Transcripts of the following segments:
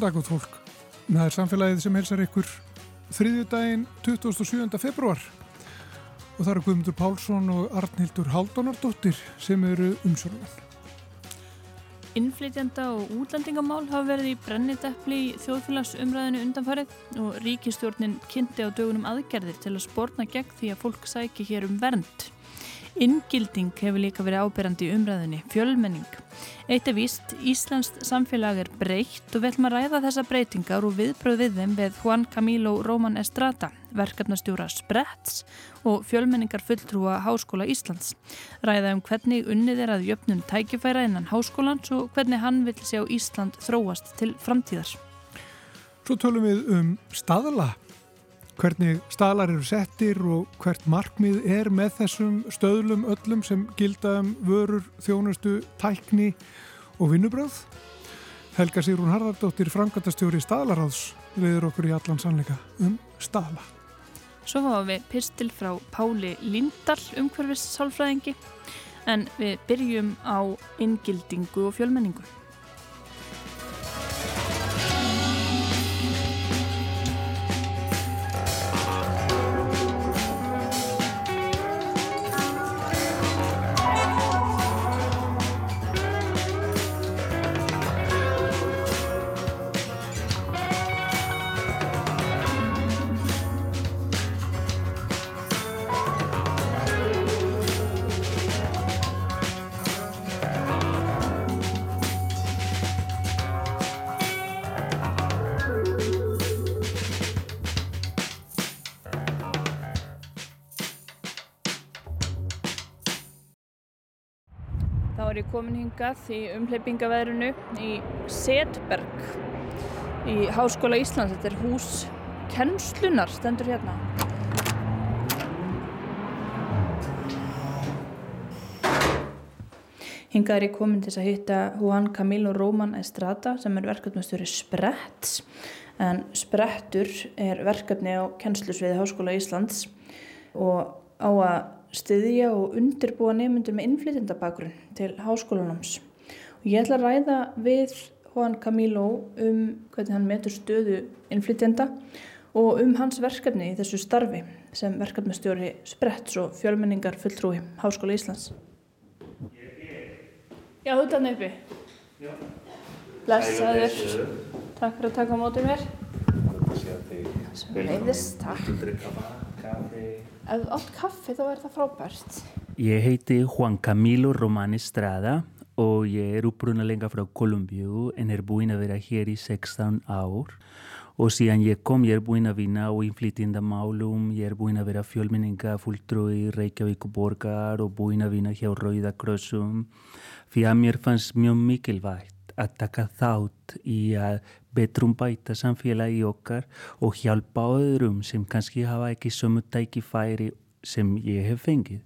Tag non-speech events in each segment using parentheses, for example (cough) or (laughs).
Góðan dag út fólk. Það er samfélagið sem helsar ykkur þriðjudaginn 27. februar og það eru Guðmundur Pálsson og Arnhildur Haldunardóttir sem eru umsörðan. Innflytjanda og útlendingamál hafa verið í brenniteppli í þjóðfélagsumræðinu undanfarið og ríkistjórnin kynnti á dögunum aðgerðir til að spórna gegn því að fólk sæki hér um vernd. Inngilding hefur líka verið áberandi í umræðinni, fjölmenning. Eitt er víst, Íslandst samfélag er breytt og að ræða þessa breytingar og viðbröð við þeim við Juan Camilo Roman Estrada, verkefnastjóra Spretts og fjölmenningar fulltrúa Háskóla Íslands. Ræða um hvernig unnið er að jöfnum tækifæra innan háskólans og hvernig hann vil sjá Ísland þróast til framtíðar. Svo tölum við um staðala hvernig staðlar eru settir og hvert markmið er með þessum stöðlum öllum sem gilda um vörur, þjónustu, tækni og vinnubröð. Helga Sýrún Harðardóttir, frangatastjóri staðlaráðs, viður okkur í allan sannleika um staðla. Svo fáum við pistil frá Páli Lindal, umhverfis sálfræðingi, en við byrjum á inngildingu og fjölmenningu. Komin hingað í umleipingaveðrunu í Setberg í Háskóla Íslands. Þetta er hús kennslunar, stendur hérna. Hingað er ég komin til að hitta Juan Camilo Roman Estrada sem er verkefnastöru Spretts en Sprettur er verkefni á kennslusviði Háskóla Íslands og á að styðja og undirbúa nefnundur með innflytjandabakgrunn til háskólanums. Og ég ætla að ræða við Juan Camilo um hvernig hann metur stöðu innflytjanda og um hans verkefni í þessu starfi sem verkefnastjóri Spretts og fjölmenningar fulltrúi Háskóla Íslands. Já, þú tannu uppi. Já. Blessaður. Takk fyrir að taka á mótið mér. Svo leiðist, takk. Ef þú átt kaffi þá er það frábært. Ég heiti Juan Camilo Román Estrada og ég er upprunalega frá Kolumbíu en er búinn að vera hér í 16 ár og síðan ég kom ég er búinn að vinna á inflytjandamálum, ég er búinn að vera fjölminninga fulltrúi Reykjavík borgar og búinn að vinna hjá Rauða Krossum fyrir að mér fannst mjög mikilvægt að taka þátt í að betrum bæta samfélagi okkar og hjálpa öðrum sem kannski hafa ekki sömu tækifæri sem ég hef fengið.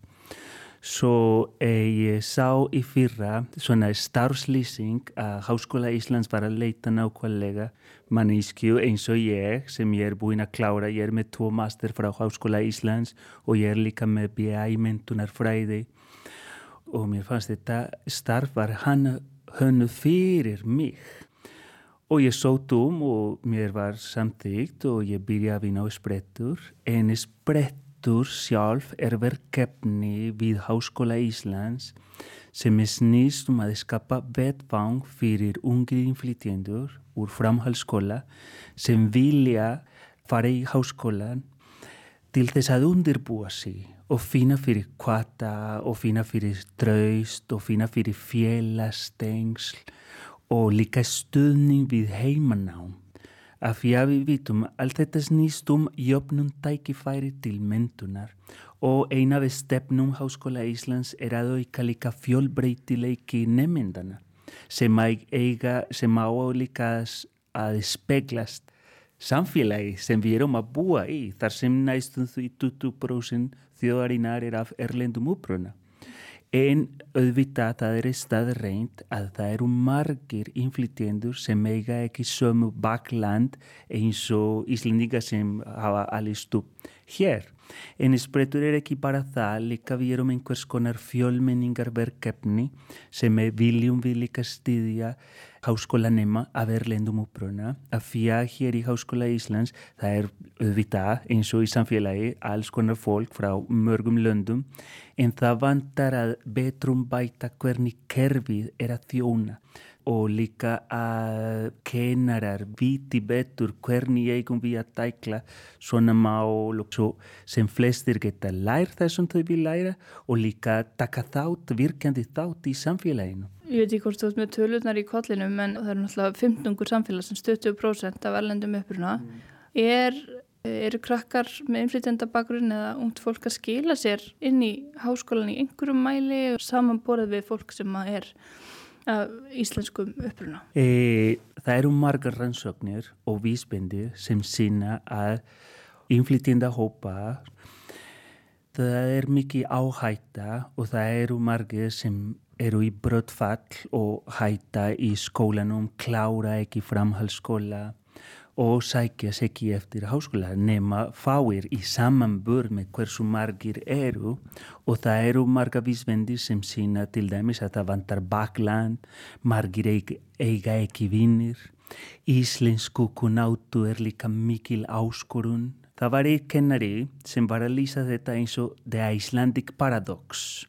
Svo eh, ég sá í fyrra svona starfslýsing að Háskóla Íslands var að leita nákvæmlega mannískju eins og ég sem ég er búinn að klára. Ég er með tvo master frá Háskóla Íslands og ég er líka með BA í mentunarfræði og mér fannst þetta starf var hann hönnu fyrir mig og ég sótt um og mér var samtíkt og ég byrjaði að vinna á sprettur. En sprettur sjálf er verkefni við Háskóla Íslands sem er snýst um að skapa vettvang fyrir ungi inflytjendur úr framhalskóla sem vilja fara í háskólan til þess að undirbúa sig og finna fyrir kvata og finna fyrir draust og finna fyrir félagstengsl og líka stuðning við heimanám. Af því að við vitum allt þetta snýst um jöfnum tækifæri til mentunar og eina við stefnum Háskóla Íslands er að auka líka fjölbreytileiki nefndana sem, sem á líka að speglast samfélagi sem við erum að búa í þar sem næstum því 20% þjóðarinnar er af erlendum uppruna. En auðvitað það er staðreint að það eru margir inflytjendur sem eiga ekki sömu bakland eins og Íslandinga sem hafa alist upp hér. En sprettur er ekki bara það, líka við erum einhvers konar fjölmenningarverkefni sem við viljum við líka styðja háskólanema af erlendum uppruna. Að fjá hér í Háskóla Íslands, það er auðvitað eins og í samfélagi alls konar fólk frá mörgum löndum en það vantar að betrum bæta hvernig kerfið er að þjóna og líka að kennarar viti betur hvernig eigum við að tækla svona mál og svo sem flestir geta lært þessum þau vil læra og líka taka þátt, virkjandi þátt í samfélaginu. Ég veit ekki hvort þú ert með töluðnar í kollinum en það er náttúrulega 15 samfélag sem 70% af erlendum uppruna. Mm. Er, eru krakkar með innflytjandabakgrunn eða ungt fólk að skila sér inn í háskólan í einhverjum mæli og samanborðið við fólk sem er af íslenskum uppruna? E, það eru margar rannsóknir og vísbendir sem sína að innflytjenda hópa það er mikið áhætta og það eru margir sem eru í bröttfall og hætta í skólanum, klára ekki framhaldsskóla og sækjast ekki eftir háskóla nema fáir í samanbörð með hversu margir eru og það eru marga vísvendir sem sína til dæmis að það vantar bakland, margir eiga ekki vinnir, íslensku kunáttu er líka mikil áskorun. Það var einn kennari sem var að lýsa þetta eins og The Icelandic Paradox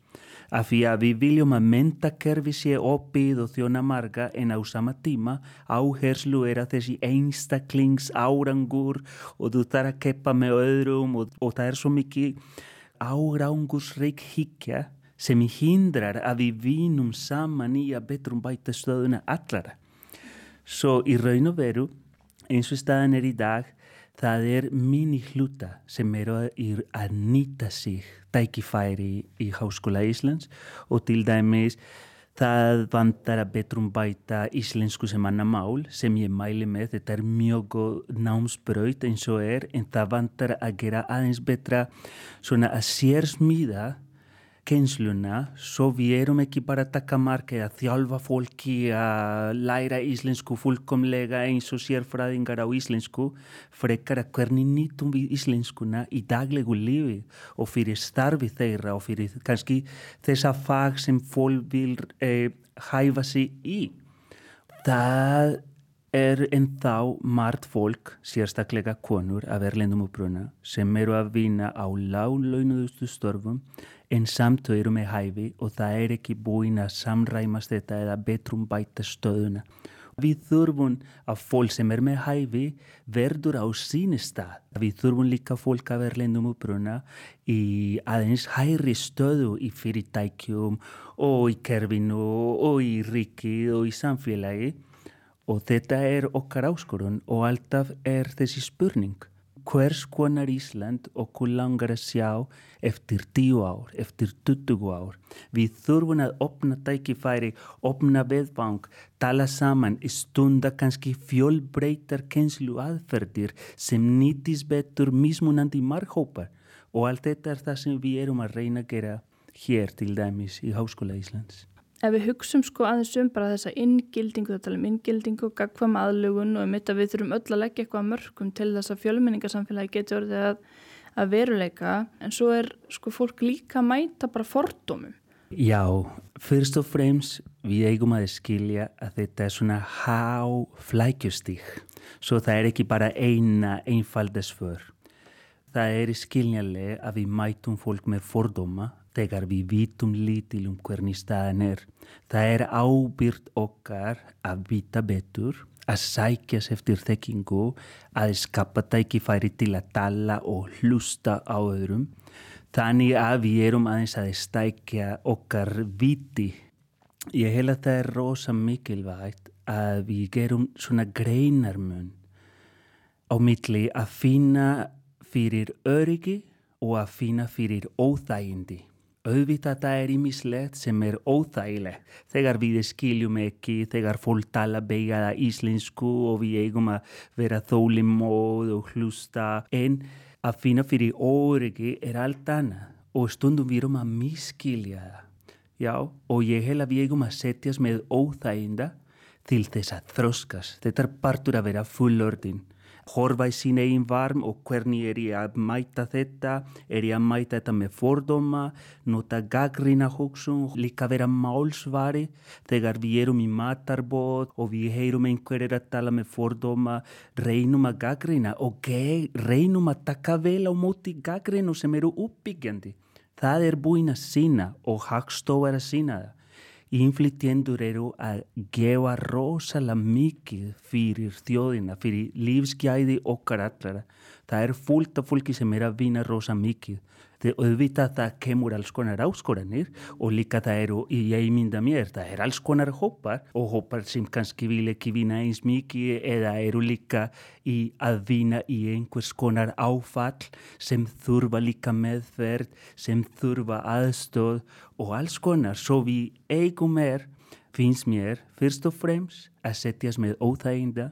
af því að við viljum að mentakerfi sé opið og þjóna marga en á sama tíma áherslu er að þessi einstaklings árangur og þú þarf að keppa með öðrum og, og það er svo mikið árangursreik higgja sem hindrar að við vinum saman í að betrum bæta stöðuna allara. Svo í raun og veru eins og staðan er í dag það er minni hluta sem eru að, nýta sig tækifæri í, Háskóla Íslands og til dæmis það vantar að betrum bæta íslensku sem annar mál sem ég mæli með, þetta er mjög góð námsbraut eins og er en það vantar að gera aðeins betra svona að sérsmíða kennsluna svo við erum ekki bara að taka marka að þjálfa fólki að læra íslensku fullkomlega eins og sérfræðingar á íslensku frekar að hvernig nýtum við íslenskuna í daglegu lífi og fyrir starfi þeirra og fyrir kannski þessa fag sem fólk vil eh, hæfa sig í. Það er en þá margt fólk, sérstaklega konur af erlendum uppruna sem eru að vinna á láglaunuðustu störfum en samt þau eru með hæfi og það er ekki búin að samræmast þetta eða betrum bæta stöðuna. Við þurfum að fólk sem er með hæfi verður á síni stað. Við þurfum líka fólk að vera lendum uppruna í aðeins hæri stöðu í fyrirtækjum og í kerfinu og í ríki og í samfélagi og þetta er okkar áskorun og alltaf er þessi spurning hvers konar Ísland okkur langar að sjá eftir 10 ár, eftir 20 ár. Við þurfum að opna tækifæri, opna veðvang, tala saman, stunda kannski fjölbreytar kenslu aðferðir sem nýtis betur mismunandi marghópar og allt þetta er það sem við erum að reyna að gera hér til dæmis í Háskóla Íslands ef við hugsum sko aðeins um bara þessa inngildingu, það tala um inngildingu, gagvam aðlugun og um þetta við þurfum öll að leggja eitthvað mörgum til þess að fjölmenningarsamfélagi getur orðið að, að veruleika en svo er sko fólk líka að mæta bara fordómum. Já, fyrst og fremst við eigum að skilja að þetta er svona há flækjustík svo það er ekki bara eina einfaldesför. Það er skiljanlega að við mætum fólk með fordóma þegar við vitum lítil um hvernig staðan er. Það er ábyrgt okkar að vita betur, að sækjast eftir þekkingu, að skapa tækifæri til að tala og hlusta á öðrum. Þannig að við erum aðeins að stækja okkar viti. Ég held að það er rosa mikilvægt að við gerum svona greinarmun á milli að finna fyrir öryggi og að finna fyrir óþægindi. Auðvitað það er ímislegt sem er óþægilegt þegar við skiljum ekki, þegar fólk tala beigjaða íslensku og við eigum að vera þólimóð og hlusta en að finna fyrir óryggi er allt annað og stundum við erum að miskilja það. Já, og ég hel að við eigum að setjast með óþæginda til þess að þróskast. Þetta er partur að vera fullordin horfa í sín eigin varm og hvernig er ég að mæta þetta, er ég að mæta þetta með fordóma, nota gaggrina hugsun, líka vera málsvari? Þegar við erum í matarbót og við heyrum einhverjir að tala með fordóma, reynum að gaggrina og reynum að taka vel á móti gaggrinu sem eru uppbyggjandi. Það er búin að sína og hagstof er að sína það innflytjendur eru að gefa rosalega mikið fyrir þjóðina, fyrir lífsgæði okkar allara. Það er fullt af fólki sem er að vinna rosa mikið auðvitað það kemur alls konar áskoranir og líka það eru, ég mynda mér, það er alls konar hópar og hópar sem kannski vil ekki vinna eins mikið eða eru líka í að vinna í einhvers konar áfall sem þurfa líka meðferð, sem þurfa aðstóð og alls konar. Svo við eigum er, finnst mér, fyrst og fremst að setjast með óþæginda,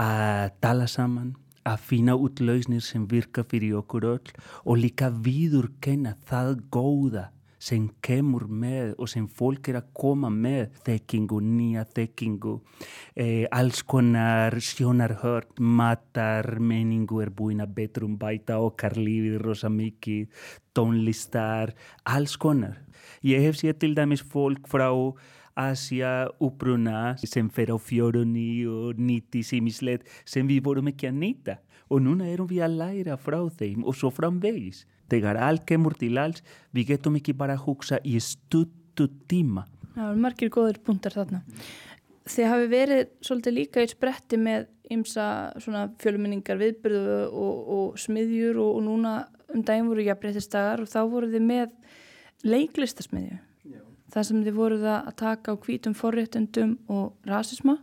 að tala saman að finna út lausnir sem virka fyrir okkur öll og líka viðurkenna það góða sem kemur með og sem fólk er að koma með. Þekkingu, nýja þekkingu eh, alls konar sjónarhört, matar menningu er búin að betrum bæta okkar lífið rosa mikið tónlistar, alls konar. Ég hef sér til dæmis fólk frá Asia uppruna sem fer á fjörunni og nýtti símislegt sem við vorum ekki að nýta og núna erum við að læra frá þeim og svo framvegis. Þegar allt kemur til alls, við getum ekki bara að hugsa í stuttu tíma. Það er margir góður punktar þarna. Þið hafi verið svolítið líka í spretti með ymsa fjölminningar viðbyrðu og, og smiðjur og, og núna um daginn voru jafnbreytistagar og þá voru þið með leiklistasmiðju það sem þið voruð að taka á hvítum forréttundum og rasisma.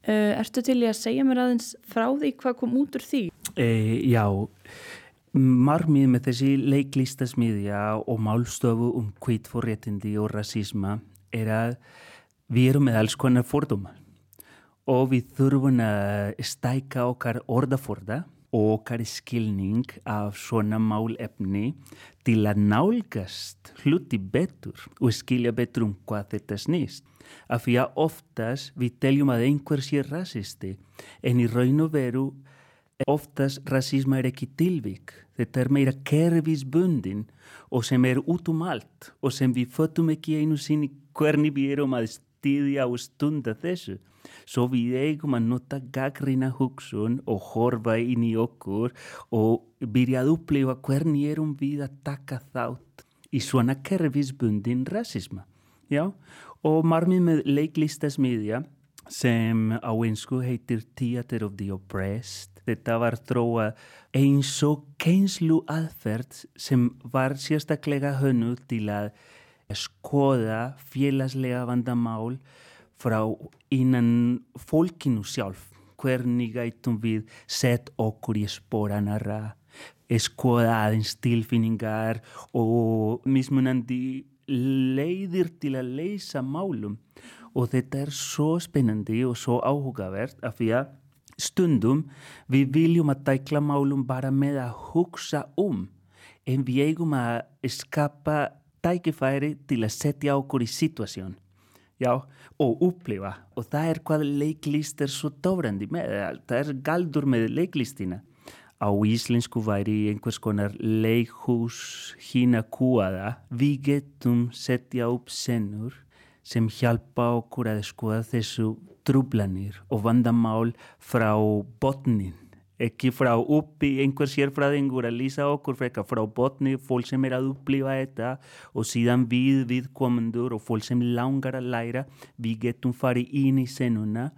Uh, ertu til í að segja mér aðeins frá því hvað kom út úr því? E, já, margmið með þessi leiklístasmiðja og málstofu um hvít forréttindi og rasisma er að við erum með alls konar fordóma og við þurfum að stæka okkar orðaforða okkar skilning af svona málefni til að nálgast hluti betur og skilja betur um hvað þetta snýst. Af því að oftast við teljum að einhver sé rasisti en í raun og veru oftast rasisma er ekki tilvík. Þetta er meira kerfisbundin og sem er út um allt og sem við fötum ekki einu sinni hvernig við erum að stýðja og stunda þessu. Svo við eigum að nota gaggrina hugsun og horfa inn í okkur og byrja að upplifa hvernig erum við að taka þátt í svona kerfisbundin rasisma. Já, og marmið með leiklistasmiðja sem á einsku heitir Theater of the Oppressed. Þetta var þróa eins og keinslu aðferð sem var sérstaklega hönnu til að skoða félagslega vandamál frá innan fólkinu sjálf. Hvernig gætum við sett okkur í spóranara skoða aðeins tilfinningar og mismunandi leiðir til að leysa málum. Og þetta er svo spennandi og svo áhugavert af því að stundum við viljum að dækla málum bara með að hugsa um en við eigum að skapa tækifæri til að setja okkur í situasjón já, og upplifa. Og það er hvað leiklist er svo dóbrandi með, það er galdur með leiklistina. Á íslensku væri einhvers konar leikhús hína kúaða. Við getum setja upp senur sem hjálpa okkur að skoða þessu trúblanir og vandamál frá botnin ekki frá uppi einhver sérfræðingur að lýsa okkur frekar frá botni fólk sem er að upplifa þetta og síðan við viðkomendur og fólk sem langar að læra við getum farið inn í senuna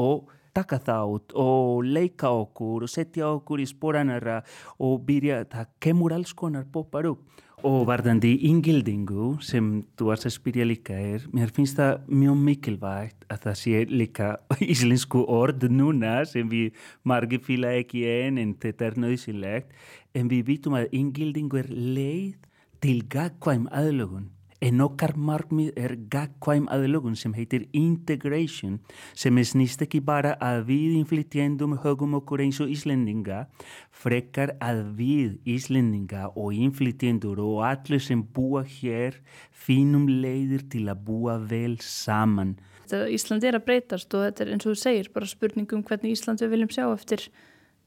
og taka þátt og leika okkur og setja okkur í sporanara og byrja, það kemur alls konar poppar upp Og varðandi ingildingu sem þú varst að spyrja líka er, mér finnst það mjög mikilvægt að það sé líka (laughs) íslensku orð núna sem við margir fýla ekki einn en þetta er nöðsilegt en við vitum að ingildingu er leið til gagkvæm aðlögun En okkar markmið er gagkvæm aðlögun sem heitir integration sem snýst ekki bara að við inflytjendum högum okkur eins og Íslendinga, frekar að við Íslendinga og inflytjendur og allir sem búa hér finnum leiðir til að búa vel saman. Ísland er að breytast og þetta er eins og þú segir bara spurningum hvernig Ísland við viljum sjá eftir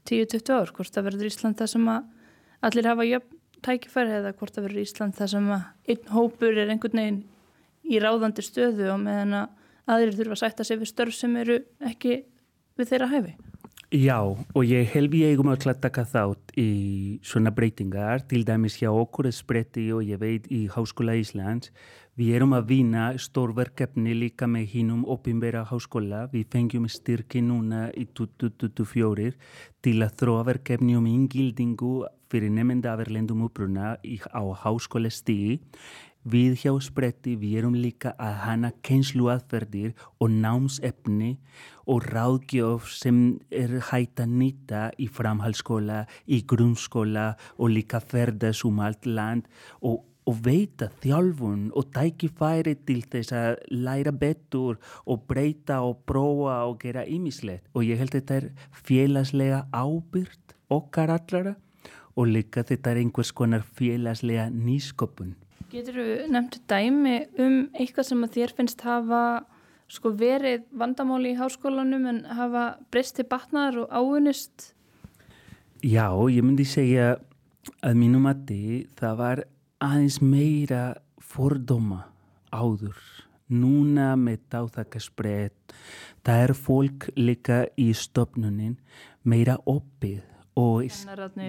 10-20 ár, hvort það verður Ísland það sem allir hafa jöfn tækifæri eða hvort það verður Ísland það sem að einn hópur er einhvern veginn í ráðandi stöðu og meðan að aðrir þurfa að sætta sig við störf sem eru ekki við þeirra hæfi. Já, og ég held ég eigum öll að taka þátt í svona breytingar, til dæmis hjá okkur spretti og ég veit í Háskóla Íslands. Við erum að vinna stórverkefni líka með hinnum opinbera háskóla. Við fengjum styrki núna í 2024 til að þróa verkefni um ingildingu fyrir nefnda af erlendum uppruna á háskóla stíi Við hjá spretti við erum líka að hana keinsluaðferðir og námsefni og ráðgjöf sem er hægt að nýta í framhalskóla, í grunnskóla og líka ferðast um allt land og, og veita þjálfun og tækifæri til þess að læra betur og breyta og prófa og gera ýmislegt. Og ég held þetta er félagslega ábyrgt okkar allara og líka þetta er einhvers konar félagslega nýsköpun. Getur þú nefnt dæmi um eitthvað sem að þér finnst hafa sko, verið vandamáli í háskólanum en hafa breysti batnar og áunist? Já, ég myndi segja að mínum að þið það var aðeins meira fordóma áður. Núna með dáþakasbreytt, það er fólk líka í stopnunin meira oppið og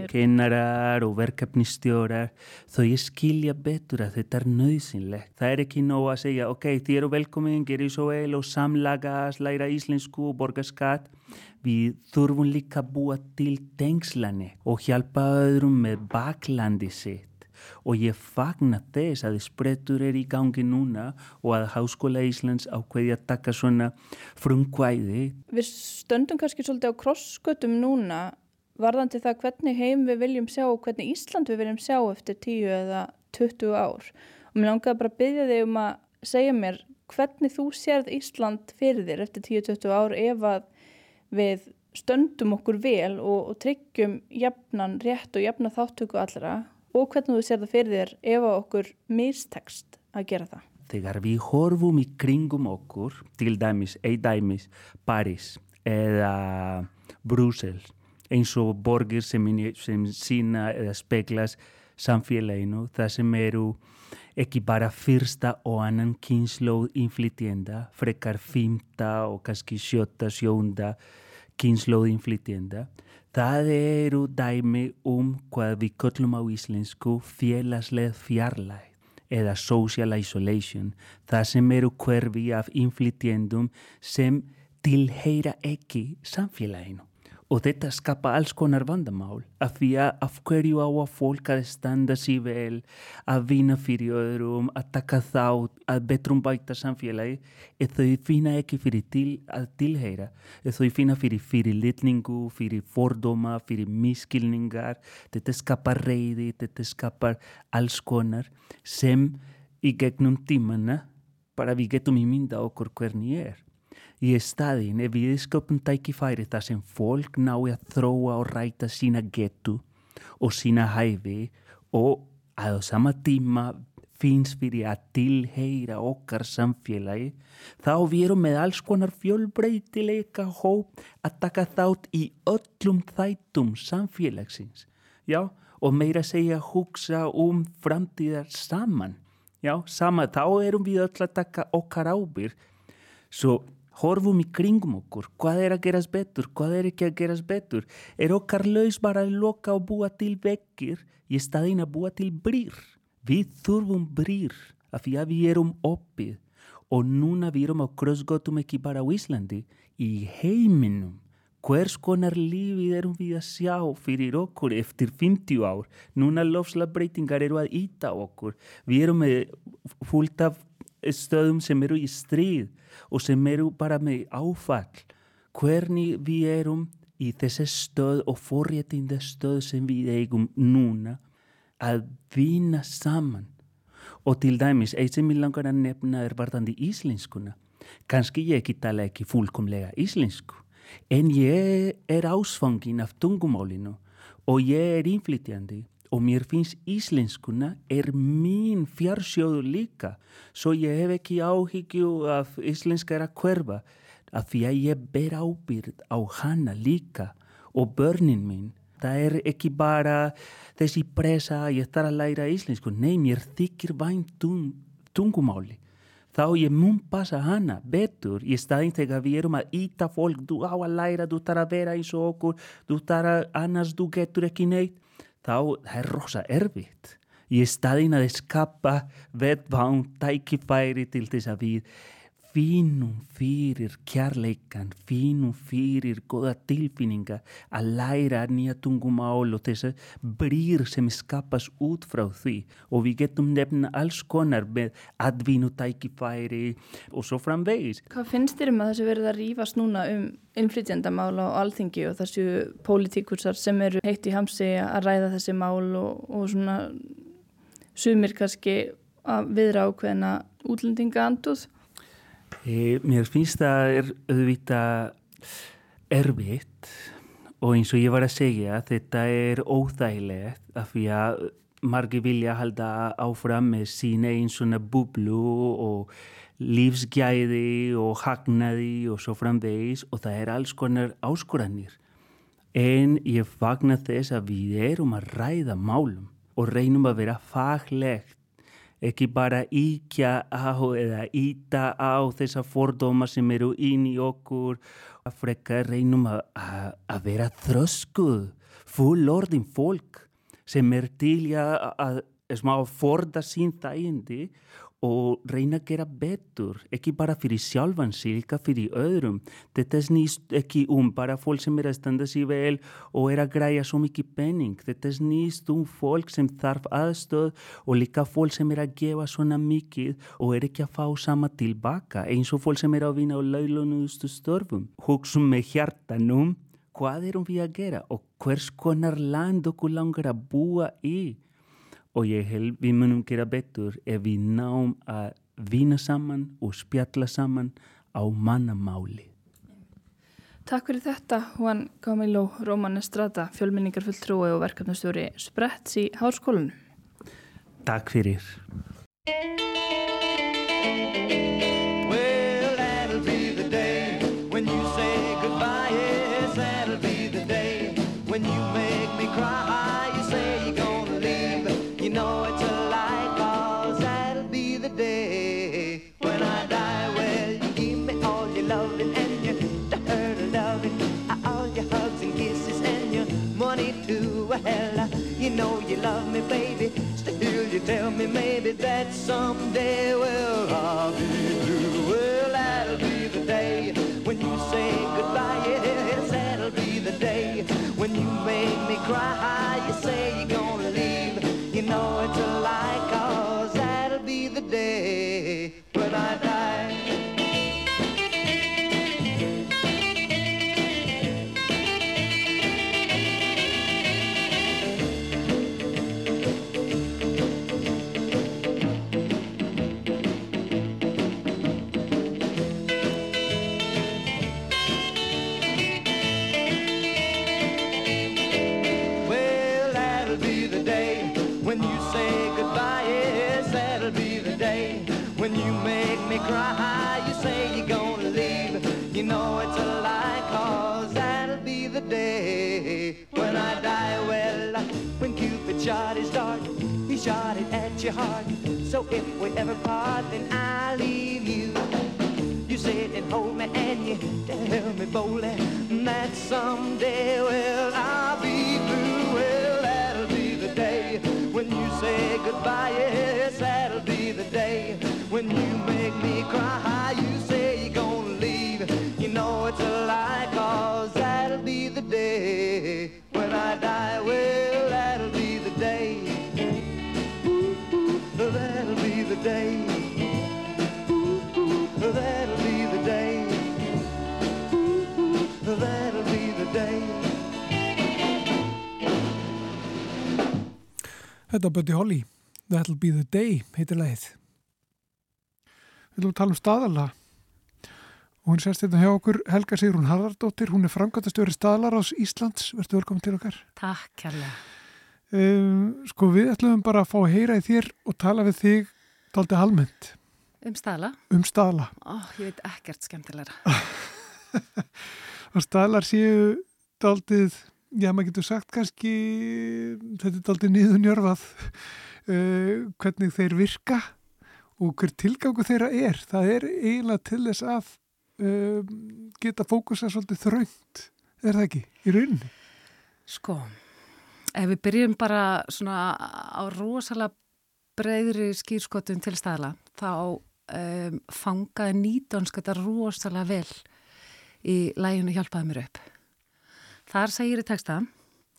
kennarar og verkefnistjórar þó ég skilja betur að þetta er nöðsynlegt. Það er ekki nóg að segja ok, þið eru velkomin, gerir svo vel og samlagast, læra íslensku og borga skatt. Við þurfum líka að búa til tengslani og hjálpa öðrum með baklandi sitt og ég fagna þess að sprettur er í gangi núna og að Háskóla Íslands ákveði að taka svona frumkvæði. Við stöndum kannski svolítið á krosskötum núna varðandi það hvernig heim við viljum sjá og hvernig Ísland við viljum sjá eftir 10 eða 20 ár og mér langaði bara að byggja þig um að segja mér hvernig þú sérð Ísland fyrir þér eftir 10-20 ár ef að við stöndum okkur vel og, og tryggjum jafnan rétt og jafna þáttöku allra og hvernig þú sérð það fyrir þér ef að okkur mistekst að gera það. Þegar við horfum í kringum okkur, til dæmis, ei dæmis, Paris eða Brussels eins og borgir sem, sem sína eða speglast samfélaginu það sem eru ekki bara fyrsta og annan kynnslóð inflytjenda, frekar fymta og kannski sjötta, sjónda kynnslóð inflytjenda. Það eru dæmi um hvað við köllum á íslensku félagslega fjarlæg eða social isolation, það sem eru hverfi af inflytjendum sem tilheyra ekki samfélaginu. Og þetta skapa alls konar vandamál af því að af hverju á að fólk að standa sér vel, að vinna fyrir öðrum, að taka þátt, að betrum bæta samfélagi eða þau finna ekki fyrir til að tilheyra. Eða þau finna fyrir fyrirlitningu, fyrir fordóma, fyrir miskilningar. Þetta skapar reyði, þetta skapar alls konar sem í gegnum tímanna bara við getum í mynda okkur hvernig er. Í staðin er viðsköpun tækifæri þar sem fólk nái að þróa og ræta sína getu og sína hæfi og að á sama tíma finnst fyrir að tilheyra okkar samfélagi þá við erum með alls konar fjölbreytileika hóp að taka þátt í öllum þættum samfélagsins já, og meira segja hugsa um framtíðar saman já, sama, þá erum við öll að taka okkar ábyrg svo horfum í kringum okkur, hvað er að gerast betur, hvað er ekki að gerast betur, er okkar laus bara að loka og búa til vekkir í staðin að búa til brýr. Við þurfum brýr af því að við erum oppið og núna við erum á krösgótum ekki bara á Íslandi, í heiminum. Hvers konar lífið erum við að sjá fyrir okkur eftir 50 ár? Núna lofslagbreytingar eru að íta okkur. Við erum fullt af stöðum sem eru í stríð og sem eru bara með áfall. Hvernig við erum í þessi stöð og forréttinda stöð sem við eigum núna að vinna saman. Og til dæmis, eitt sem ég langar að nefna er vartandi íslenskuna. Kannski ég ekki tala ekki fullkomlega íslensku en ég er ásfangin af tungumálinu og ég er inflytjandi og mér finnst íslenskuna er mín fjarsjóðu líka svo ég hef ekki áhyggju af íslenska er að hverfa af því að ég ber ábyrð á hana líka og börnin mín. Það er ekki bara þessi pressa að ég þarf að læra íslensku. Nei, mér þykir vænt tungumáli. Þá ég mun passa hana betur í staðin þegar við erum að íta fólk, þú á að læra, þú þarf að vera eins og okkur, þú þarf að annars þú getur ekki neitt. Þá það er rosa erfitt. Í staðin að skapa vettváng, tækifæri til þess að við finnum fyrir kjærleikan, finnum fyrir goða tilfinninga að læra nýja tungumál og þess að brýr sem skapas út frá því og við getum nefna alls konar með advinutækifæri og svo framvegis. Hvað finnst þér um að þessu verið að rýfast núna um innflytjandamál á alþingi og þessu pólitíkursar sem eru heitt í hamsi að ræða þessi mál og, og svona sumir kannski að viðra ákveðina útlendinga anduð? E, mér finnst það er auðvitað erfitt og eins og ég var að segja þetta er óþægilegt af því að margi vilja halda áfram með sína eins svona bublu og lífsgæði og hagnaði og svo framvegis og það er alls konar áskoranir. En ég fagnar þess að við erum að ræða málum og reynum að vera faglegt ekki bara íkja á eða íta á þessa fordóma sem eru inn í okkur að frekka reynum að, að, að vera þröskuð fullorðin fólk sem er til að, að smá forða sín þægindi og reyna að gera betur, ekki bara fyrir sjálfan sig, líka fyrir öðrum. Þetta snýst ekki um bara fólk sem er að standa sér vel og er að græja svo mikið penning. Þetta snýst um fólk sem þarf aðstöð og líka fólk sem er að gefa svona mikið og er ekki að fá sama tilbaka, eins og fólk sem er að vinna á laununustu störfum. Hugsun með hjartanum, hvað erum við að gera og hvers konar land okkur langar að búa í? Og ég held við munum gera betur ef við náum að vina saman og spjalla saman á mannamáli. Takk fyrir þetta, Juan Camilo Róman Estrada, fjölminningar fulltrúi og verkefnastjóri Spretts í Hárskólanu. Takk fyrir. Someday, well, I'll be blue, well, that'll be the day when you say goodbye, yes, that'll be the day when you make me cry, shot it at your heart. So if we ever part, then I'll leave you. You sit and hold me and you tell me boldly that someday, well, I'll be through. Well, that'll be the day when you say goodbye. Yes, that'll be the day when you make me cry. You say you're gonna leave. You know it's a lie, Þetta er Buddy Holly, That'll Be The Day, heitir leið. Við viljum tala um staðala og hún sérst þetta hjá okkur Helga Sigrún Harðardóttir, hún er framkvæmtastjóri staðalaráðs Íslands, verður velkomin til okkar. Takk kærlega. Um, sko við ætlum bara að fá að heyra í þér og tala við þig daldi almennt Um staðla? um staðala. Ó, ég veit ekkert skemmtilegra. (laughs) Og staðalar séu daldið, já maður getur sagt kannski, þetta er daldið niðunjörfað uh, (laughs) hvernig þeir virka og hver tilgangu þeirra er. Það er eiginlega til þess að uh, geta fókusa svolítið þröngt, er það ekki, í rauninni? Sko, ef við byrjum bara svona á rosalega breyðri skýrskotun til staðla, þá um, fangaði nýdonsk þetta rosalega vel í læginu hjálpaði mér upp. Þar segir í texta,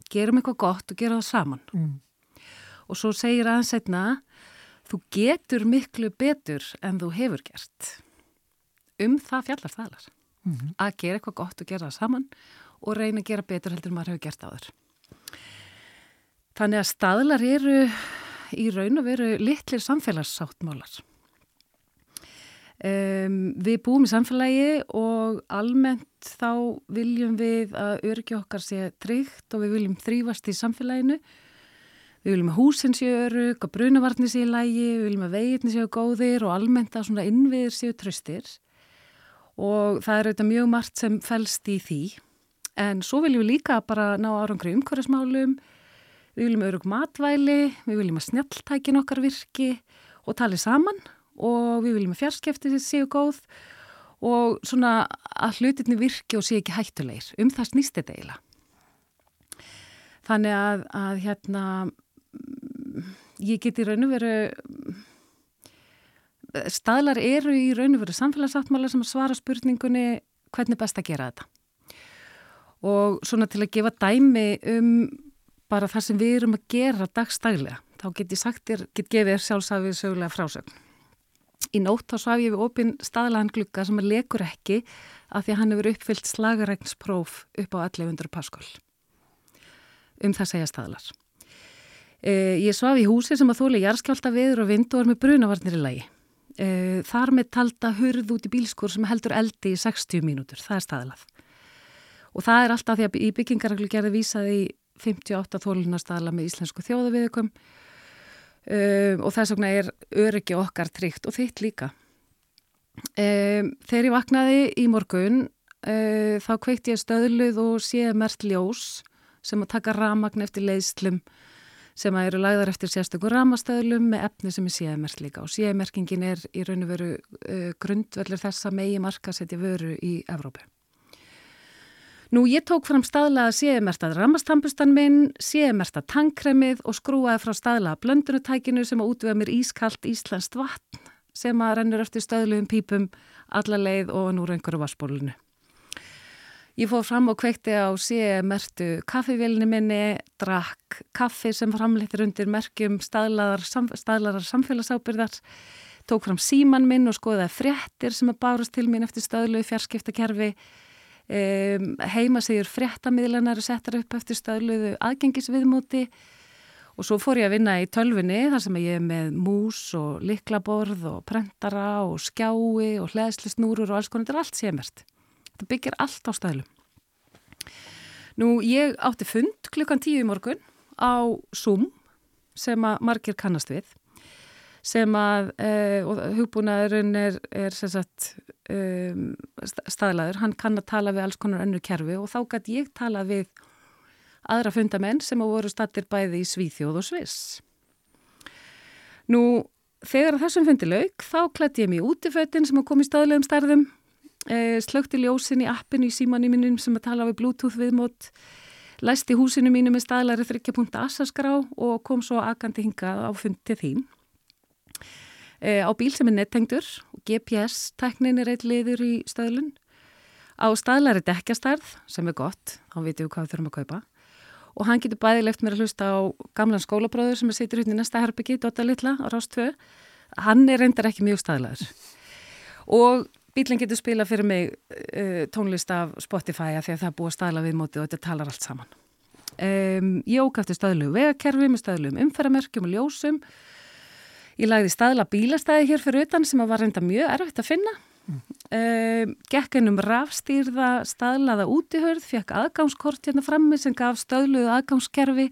gerum eitthvað gott og gera það saman. Mm. Og svo segir aðeins setna, þú getur miklu betur en þú hefur gert. Um það fjallar staðlar. Mm -hmm. Að gera eitthvað gott og gera það saman og reyna að gera betur heldur maður hefur gert á þér. Þannig að staðlar eru í raun og veru litlir samfélagssáttmálar. Um, við búum í samfélagi og almennt þá viljum við að öryggi okkar sé tryggt og við viljum þrýfast í samfélaginu. Við viljum að húsin séu örygg og brunavarnir séu lægi, við viljum að veginni séu góðir og almennt að svona innviðir séu tröstir. Og það er auðvitað mjög margt sem fælst í því. En svo viljum við líka bara ná árangri umhverfismálum, við viljum örygg matvæli, við viljum að snjalltækin okkar virki og tali saman og við viljum að fjarskefti séu góð og svona að hlutinni virki og séu ekki hættulegir. Um það snýst þetta eiginlega. Þannig að, að hérna, ég get í raun og veru, staðlar eru í raun og veru samfélagsáttmála sem að svara spurningunni hvernig best að gera þetta. Og svona til að gefa dæmi um bara það sem við erum að gera dagstælega, þá get ég sagt get gefið sjálfsafið sögulega frásögn. Í nótt þá svaf ég við opinn staðlagan glukka sem er lekur ekki af því að hann hefur uppfyllt slagaregnspróf upp á 1100 paskól. Um það segja staðlar. E, ég svaf í húsi sem að þóli jarðskjálta viður og vind og er með brunavarnir í lagi. E, þar með talda hurð út í bílskur sem heldur eldi í 60 mínútur. Það er staðlað. Og það er alltaf því að í byggingarreglu gerði vísaði í 58 þólunarstaðla með íslensku þjóðaviðukum Um, og þess vegna er öryggi okkar tryggt og þitt líka. Um, þegar ég vaknaði í morgun uh, þá kveikt ég stöðluð og sé mert ljós sem að taka ramagn eftir leiðslum sem að eru lagðar eftir sérstökur ramastöðlum með efni sem er séðmerkt líka og séðmerkingin er í raun og veru uh, grundveldur þessa megi marka setja vöru í Evrópu. Nú ég tók fram staðlaða séðmertað ramastambustan minn, séðmertað tankremið og skrúaði frá staðlaða blöndunutækinu sem að útvega mér ískallt íslenskt vatn sem að rennur eftir stöðluðum pípum alla leið og nú reyngur á vassbólunu. Ég fór fram og kveikti á séðmertu kaffivélni minni, drakk kaffi sem framleitir undir merkjum staðlaðar, staðlaðar samfélagsábyrðar, tók fram síman minn og skoðaði fréttir sem að bárast til mín eftir stöðluðu fjarskiptakerfi Um, heimasýður fréttamiðlanar settar upp eftir stöðluðu aðgengisviðmóti og svo fór ég að vinna í tölfunni þar sem ég er með mús og liklaborð og prentara og skjái og hlæðslisnúrur og alls konar, þetta er allt semert. Þetta byggir allt á stöðlum. Nú ég átti fund klukkan tíu í morgun á Zoom sem að margir kannast við sem að uh, hugbúnaðurinn er, er sagt, um, staðlaður, hann kann að tala við alls konar önnu kerfi og þá gæti ég tala við aðra fundamenn sem að voru stattir bæði í Svíþjóð og Sviss. Nú, þegar þessum fundi lauk, þá klætti ég mér út í föttin sem kom í staðlegum starðum, uh, slögti ljósin í appinu í símanni mínum sem að tala við Bluetooth viðmót, læsti húsinu mínu með staðlæri 3.8 skrá og kom svo akandi hingað á fundi þín á bíl sem er nettengdur og GPS-teknin er eitt liður í stöðlun. Á staðlæri dekkjastarð sem er gott, þá veitum við hvað við þurfum að kaupa. Og hann getur bæði left mér að hlusta á gamlan skólabróður sem er sittur hérna í næsta herbyggi, Dota Littla á Rást 2. Hann er reyndar ekki mjög staðlæður. Og bílinn getur spila fyrir mig uh, tónlist af Spotify að því að það er búið að staðla við móti og þetta talar allt saman. Um, ég ókæfti stöðlu vegakerfi með stöðlu um umferðamerkjum og ljósum Ég lagði staðla bílastæði hér fyrir utan sem var reynda mjög erfitt að finna. Mm. Um, Gekkinum rafstýrða staðlaða útihörð, fekk aðgangskort hérna frammi sem gaf stöðluðu aðgangskerfi,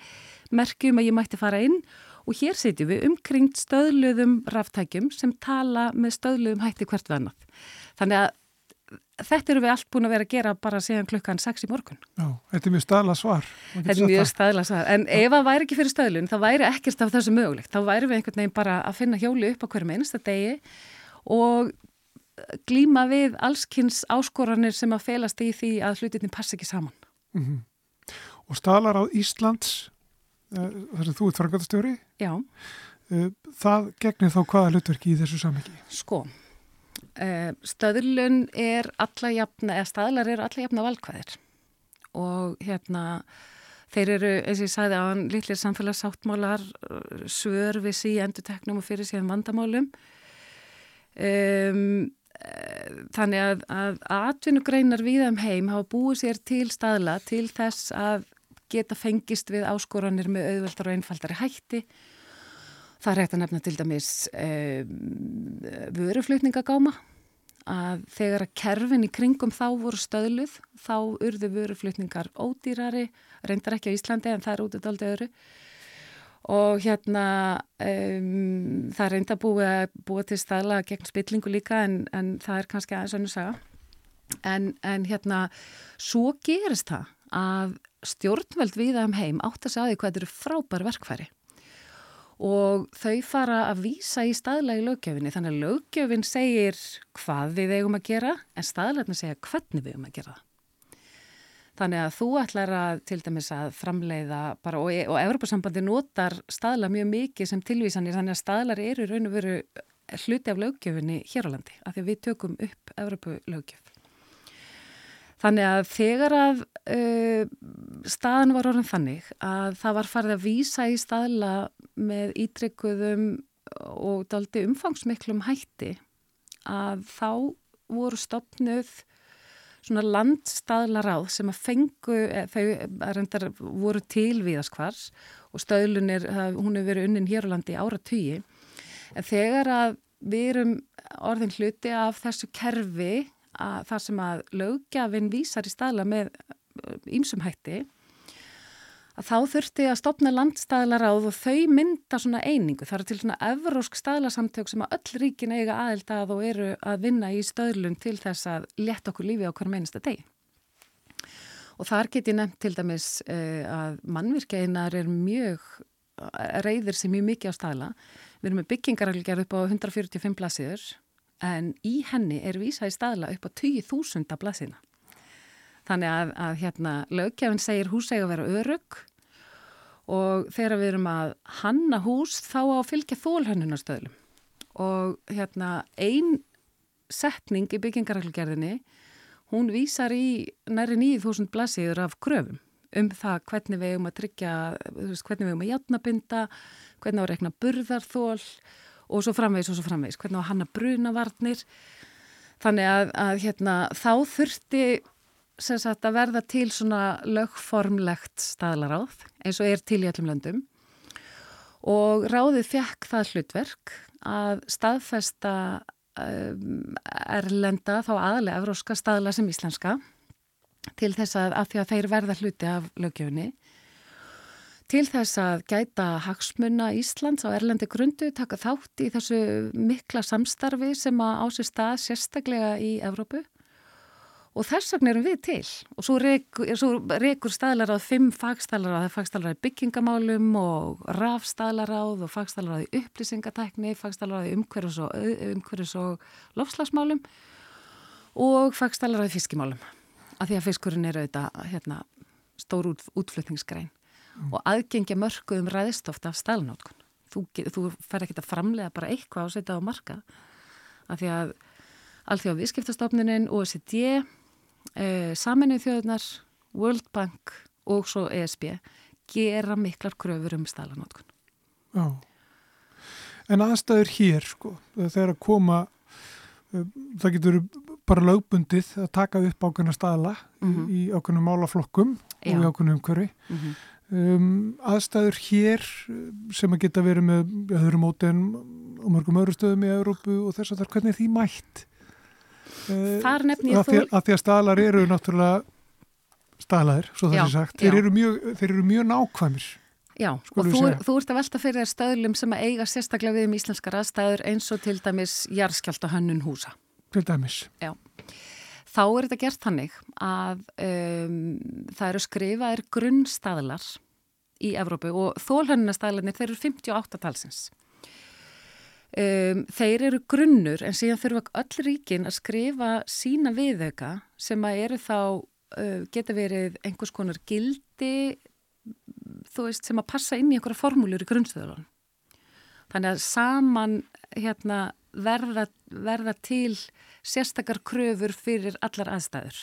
merkjum að ég mætti fara inn og hér setjum við umkringt stöðluðum raftækjum sem tala með stöðluðum hætti hvert vennat. Þannig að þetta eru við allt búin að vera að gera bara síðan klukkan 6 í morgun. Já, þetta er mjög staðla svar. Þetta er mjög staðla svar, en Já. ef það væri ekki fyrir stöðlun, þá væri ekkert af þessu mögulegt. Þá væri við einhvern veginn bara að finna hjóli upp á hverjum einsta degi og glíma við allskynns áskoranir sem að felast í því að hlutinni passi ekki saman. Mm -hmm. Og staðlar á Íslands, uh, þar sem þú ert frangatastjóri, uh, það gegnir þá hvaða hlutverki í þessu samhengi? Sko, stöðlun er alla jafna, eða staðlar eru alla jafna valkvæðir og hérna þeir eru, eins og ég sagði á hann, litlir samfélagsáttmálar, svör við sí enduteknum og fyrir síðan vandamálum um þannig að, að atvinnugreinar við um heim hafa búið sér til staðla til þess að geta fengist við áskoranir með auðveldar og einfaldari hætti. Það er hægt að nefna til dæmis e, vöruflutningagáma. Að þegar að kerfin í kringum þá voru stöðluð þá urðu vöruflutningar ódýrari, reyndar ekki á Íslandi en það er út af daldi öðru. Og hérna um, það er reynda búið búið til staðla gegn spillingu líka en, en það er kannski aðeins önnu saga. En, en hérna svo gerist það að stjórnveld viða um heim átt að segja því hvað eru frábær verkfæri og þau fara að výsa í staðlega í lögjöfinni þannig að lögjöfin segir hvað við eigum að gera en staðlega segja hvernig við eigum að gera það Þannig að þú ætlar að til dæmis að framleiða bara og, og Evropasambandi notar staðla mjög mikið sem tilvísanir þannig að staðlar eru raun og veru hluti af lögjöfinni hér á landi af því við tökum upp Evropalögjöf. Þannig að þegar að uh, staðan var orðin þannig að það var farið að výsa í staðla með ítrykkuðum og daldi umfangsmiklum hætti að þá voru stopnuð svona landstaðlaráð sem að fengu, eh, þau reyndar voru til viðaskvars og stöðlun er, hún hefur verið unnin hér á landi ára tugi, en þegar að við erum orðin hluti af þessu kerfi að það sem að lögjafinn vísar í staðla með ímsum hætti að þá þurfti að stopna landstæðlaráð og þau mynda svona einingu. Það eru til svona evrósk stæðlasamtök sem að öll ríkin eiga aðeld að og eru að vinna í stöðlun til þess að leta okkur lífi á hverjum einasta degi. Og þar get ég nefnt til dæmis uh, að mannvirkeinar er mjög, reyðir sem mjög mikið á stæðla. Við erum með byggingaralger upp á 145 blasiður en í henni er vísa í stæðla upp á 20.000 blasina. Þannig að, að hérna, löggefinn segir hús eiga að vera örug og þegar við erum að hanna hús þá á að fylgja þólhönnunastöðlum og hérna einn setning í byggingaræklugerðinni hún vísar í næri 9000 blasiður af gröfum um það hvernig við eigum að tryggja, hvernig við eigum að játnabinda, hvernig á að rekna burðarþól og svo framvegs og svo framvegs, hvernig á að hanna brunavarnir. Þannig að, að hérna, þá þurfti sagt, að verða til svona lögformlegt staðlaráð eins og er til í öllum löndum og ráðið fekk það hlutverk að staðfesta um, erlenda þá aðalega evróska staðla sem íslenska til þess að, að því að þeir verða hluti af lögjöfni til þess að gæta hagsmunna Íslands á erlendi grundu taka þátt í þessu mikla samstarfi sem á sér stað sérstaklega í Evrópu. Og þess vegna erum við til. Og svo rekur staðlaráð fimm fagstaðlaráð, það er fagstaðlaráð í byggingamálum og rafstaðlaráð og fagstaðlaráð í upplýsingatekni fagstaðlaráð í umhverfis og, umhverfis og lofslagsmálum og fagstaðlaráð í fiskimálum. Af því að fiskurinn er auðvitað hérna, stór út, útflutningsgrein. Og aðgengja mörguðum ræðistoft af staðlunótkun þú, þú fer ekki að framlega bara eitthvað og setja á marka af því að Alþjóða viðskiptastofnunin, OECD eh, saminuð þjóðunar, World Bank og svo ESB gera miklar kröfur um staðlanótkun. Já, en aðstæður hér sko, þegar að koma, uh, það getur bara lögbundið að taka upp ákveðna staðla mm -hmm. í ákveðnum málaflokkum Já. og í ákveðnum umhverfi. Mm -hmm. Um, aðstæður hér sem að geta verið með öðru móti en og mörgum öðru stöðum í Európu og þess að það er hvernig því mætt Þar nefn ég þú... Að því að staðlar eru náttúrulega staðlaðir, svo það er sagt. Þeir eru, mjög, þeir eru mjög nákvæmir. Já, og þú, þú ert að velta fyrir þér stöðlum sem að eiga sérstaklega við um íslenskar aðstæður eins og til dæmis jarðskjálta hönnun húsa. Til dæmis. Já. Þá er þetta gert þannig að um, það eru skrifaðir grunnstaðlar í Evrópu og þólhönnastæðlanir þeir eru 58 talsins. Um, þeir eru grunnur en síðan þurfa öll ríkin að skrifa sína viðauka sem að eru þá, uh, geta verið einhvers konar gildi veist sem að passa inn í einhverja formúlur í grunnstöðunum. Þannig að saman hérna, verða, verða til sérstakar kröfur fyrir allar aðstæður.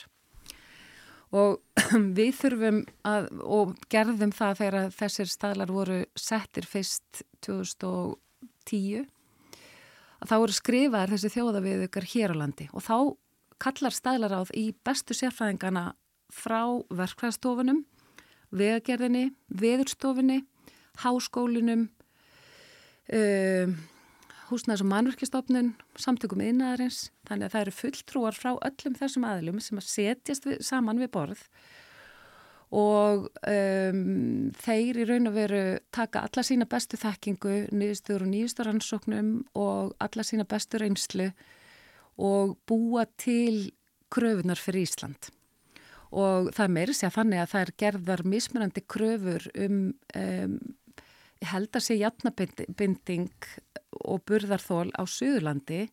Og (clears throat) við þurfum að, og gerðum það þegar þessir staðlar voru settir fyrst 2010 að þá voru skrifaðar þessi þjóðaviðukar hér á landi. Og þá kallar staðlaráð í bestu sérfræðingana frá verkvæðstofunum, vegagerðinni, veðurstofunni, háskólinum, um, húsnæðis og mannverkistofnun, samtökum innæðarins, þannig að það eru fulltrúar frá öllum þessum aðlum sem að setjast við, saman við borð og um, þeir í raun og veru taka alla sína bestu þekkingu, nýðstur og nýðstur ansóknum og alla sína bestu reynslu og búa til kröfunar fyrir Ísland. Og það meiri sé að þannig að það er gerðar mismunandi kröfur um, um held að sé jafnabinding og burðarþól á Suðurlandi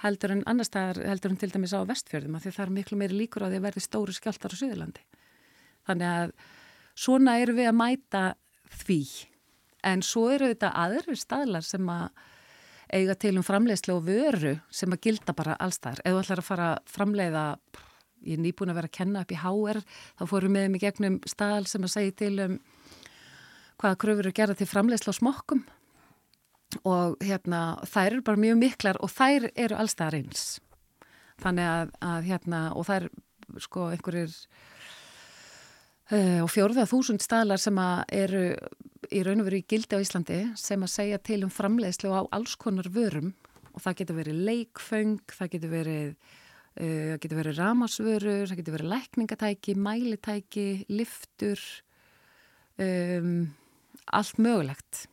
heldur en annar staðar heldur en til dæmis á vestfjörðum að því það er miklu meiri líkur á því að verði stóru skjáltar á Suðurlandi. Þannig að svona eru við að mæta því en svo eru þetta aðri staðlar sem að eiga til um framleiðslu og vöru sem að gilda bara allstaðar. Ef þú ætlar að fara að framleiða, ég er nýbúin að vera að kenna upp í HR, þá fórum við með gegnum staðal sem að segja til um hvaða kröfur eru gerða til framleiðslu á smokkum og hérna þær eru bara mjög miklar og þær eru allstað reyns þannig að, að hérna og þær sko einhverjir uh, og fjórða þúsund staðlar sem að eru í raun og veru í gildi á Íslandi sem að segja til um framleiðslu á alls konar vörum. Og það getur verið leikföng, það getur verið uh, það getur verið ramasvörur, það getur verið lækningatæki, mælitæki, liftur um allt mögulegt